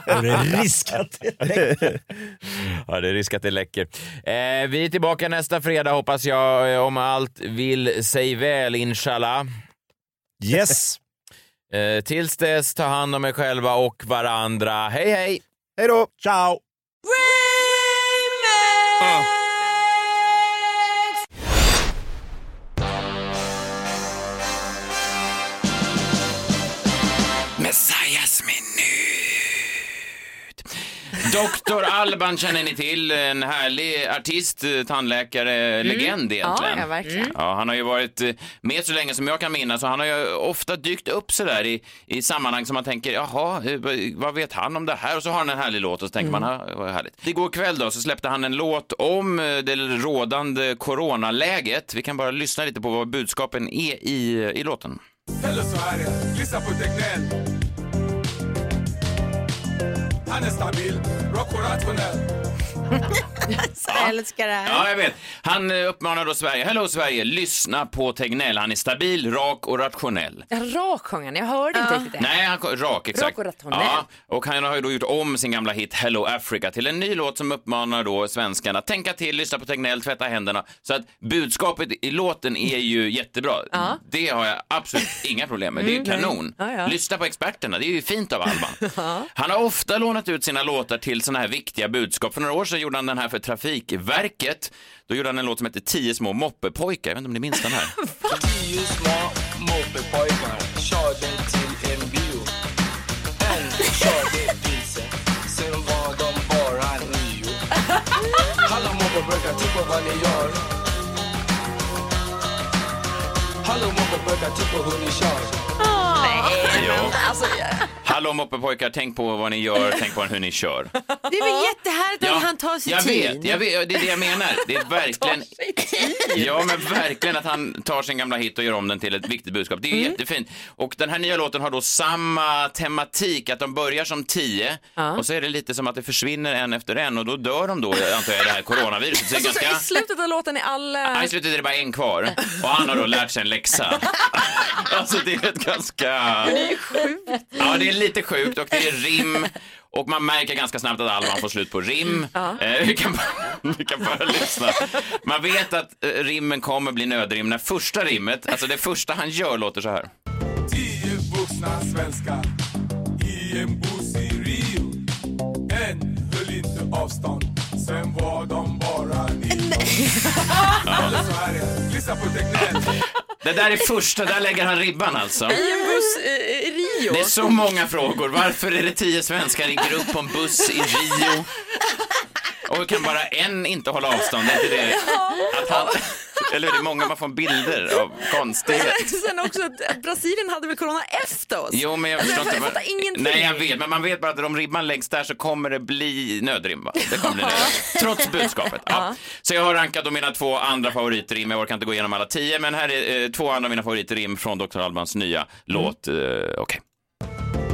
Då är det risk att det läcker. ja, det är risk att det läcker. Eh, vi är tillbaka nästa fredag hoppas jag, eh, om allt vill sig väl, inshallah. Yes. Eh, tills dess, ta hand om er själva och varandra. Hej, hej! Hej då! Ciao! Messias Doktor Alban känner ni till, en härlig artist, eh, tandläkare, legend egentligen. Ja, ja, verkligen. Ja, han har ju varit eh, med så länge som jag kan minnas och han har ju ofta dykt upp så där i, i sammanhang som man tänker, jaha, eh, vad- vet han om det här? Och så har han en härlig låt och så tänker man, Mm. "Ja, vad härligt. Igår kväll då så släppte han en låt om det rådande coronaläget. Vi kan bara lyssna lite på vad budskapen är i, i låten. Hello Sverige, lyssna på Tegnell. Han är stabil, rock Jag älskar det här. Ja, jag vet. Han eh, uppmanar då Sverige, hello Sverige, lyssna på Tegnell. Han är stabil, rak och rationell. Ja, Rak sjöng han. Jag hörde inte riktigt det. Nej, han, rak, exakt. Rak och rationell. Ja, och han har ju då gjort om sin gamla hit Hello Africa till en ny låt som uppmanar då svenskarna att tänka till, lyssna på Tegnell, tvätta händerna. Så att budskapet i låten är ju jättebra. Det har jag absolut inga problem med. Det är kanon. Mm, Ja, ja. Lyssna på experterna, det är ju fint av Alban. Han har ofta lånat ut sina låtar till sådana här viktiga budskap. För några år sedan gjorde han den här för Trafikverket. Då gjorde han en låt som heter Tio små moppepojkar. Jag vet inte om ni minns den här. Tio små moppepojkar körde till en bio. En körde vilse, sen var de bara nio. Hallå moppepojkar, titta vad ni gör. Hallå moppepojkar, titta hur ni kör. Ja. Alltså, Hallå moppepojkar, tänk på vad ni gör, tänk på hur ni kör. det är väl jättehärligt att han tar sig jag tid. vet, jag vet, det är det jag menar. Det är verkligen, ja men verkligen att han tar sin gamla hit och gör om den till ett viktigt budskap. Det är Mm. jättefint. Och den här nya låten har då samma tematik, att de börjar som tio och så är det lite som att det försvinner en efter en och då dör de då, antar jag, det här coronaviruset. Så Alltså, så ganska... I slutet av låten är alla... Nej, I slutet är det bara en kvar och han har då lärt sig en läxa. alltså det är ett ganska... Det är sjukt. Ja, det är lite sjukt och det är rim och man märker ganska snabbt att Alban får slut på rim. Eh, vi, kan bara, vi kan bara lyssna. Man vet att eh, rimmen kommer bli nödrim när första rimmet, alltså det första han gör låter så här. Tio vuxna svenskar i en buss i Rio. En höll inte avstånd. Sen var de bara 19. Eller så är det. Lyssna på Tegnell. Det där är första, där lägger han ribban alltså. I en buss i Rio. Det är så många frågor. Varför är det tio svenskar i grupp på en buss i Rio? Och kan bara en inte hålla avstånd? Är inte det att han... Eller är det många man får bilder av konstighet? Sen också att, Brasilien hade väl corona efter oss? Jo, men jag förstår jag inte. fattar ingenting. Nej, jag vet, men man vet bara att om ribban läggs där så kommer det bli nödrim, va? Det kommer bli nödrim. Trots budskapet. Ja. Så jag har rankat då mina två andra favoritrim. Jag orkar inte gå igenom alla tio, men här är eh, två andra av mina favoritrim från Dr. Albans nya låt. Eh, Okej.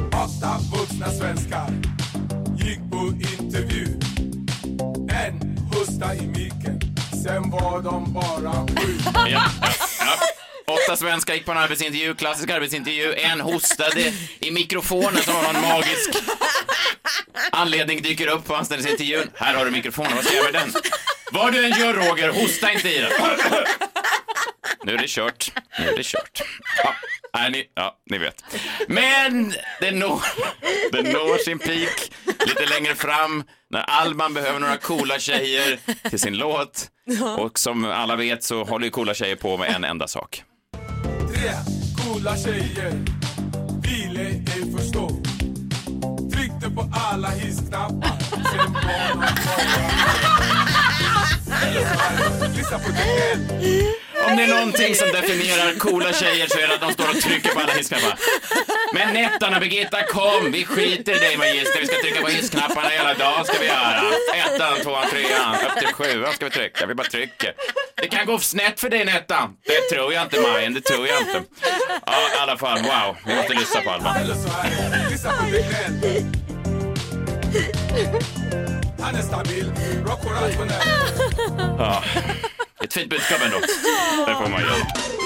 Åtta vuxna svenskar gick på intervju. En hosta i micken, sen var de bara sju. Ja, ja. Åtta svenskar gick på en arbetsintervju, klassisk arbetsintervju. En hostade i mikrofonen som av någon magisk anledning dyker upp på anställningsintervjun. Här har du mikrofonen, vad ska jag med den? Vad du än gör Roger, hosta inte i den. Nu är det kört. Nu är det kört. Ja, nej, ni, ja, ni vet. Men det når, det når sin peak lite längre fram när Alban behöver några coola tjejer till sin låt. Och som alla vet så håller ju coola tjejer på med en enda sak. Tre coola tjejer ville ej förstå. Tryckte på alla hissknappar, sen var de det. Lyssna på Tegnell. Om det är någonting som definierar coola tjejer så är det att de står och trycker på alla hissknappar. Men Nettan och Birgitta, kom! Vi skiter i dig Magister. Vi ska trycka på hissknapparna hela dagen ska vi göra. Ettan, tvåan, trean, upp till sjuan ska vi trycka. Vi bara trycker. Det kan gå snett för dig Nettan. Det tror jag inte Majen, det tror jag inte. Ja, i alla fall, wow. Vi måste lyssna på Tegnell. Han är stabil, rock och rationell. Ja. Ett fint budskap ändå. Det får man göra.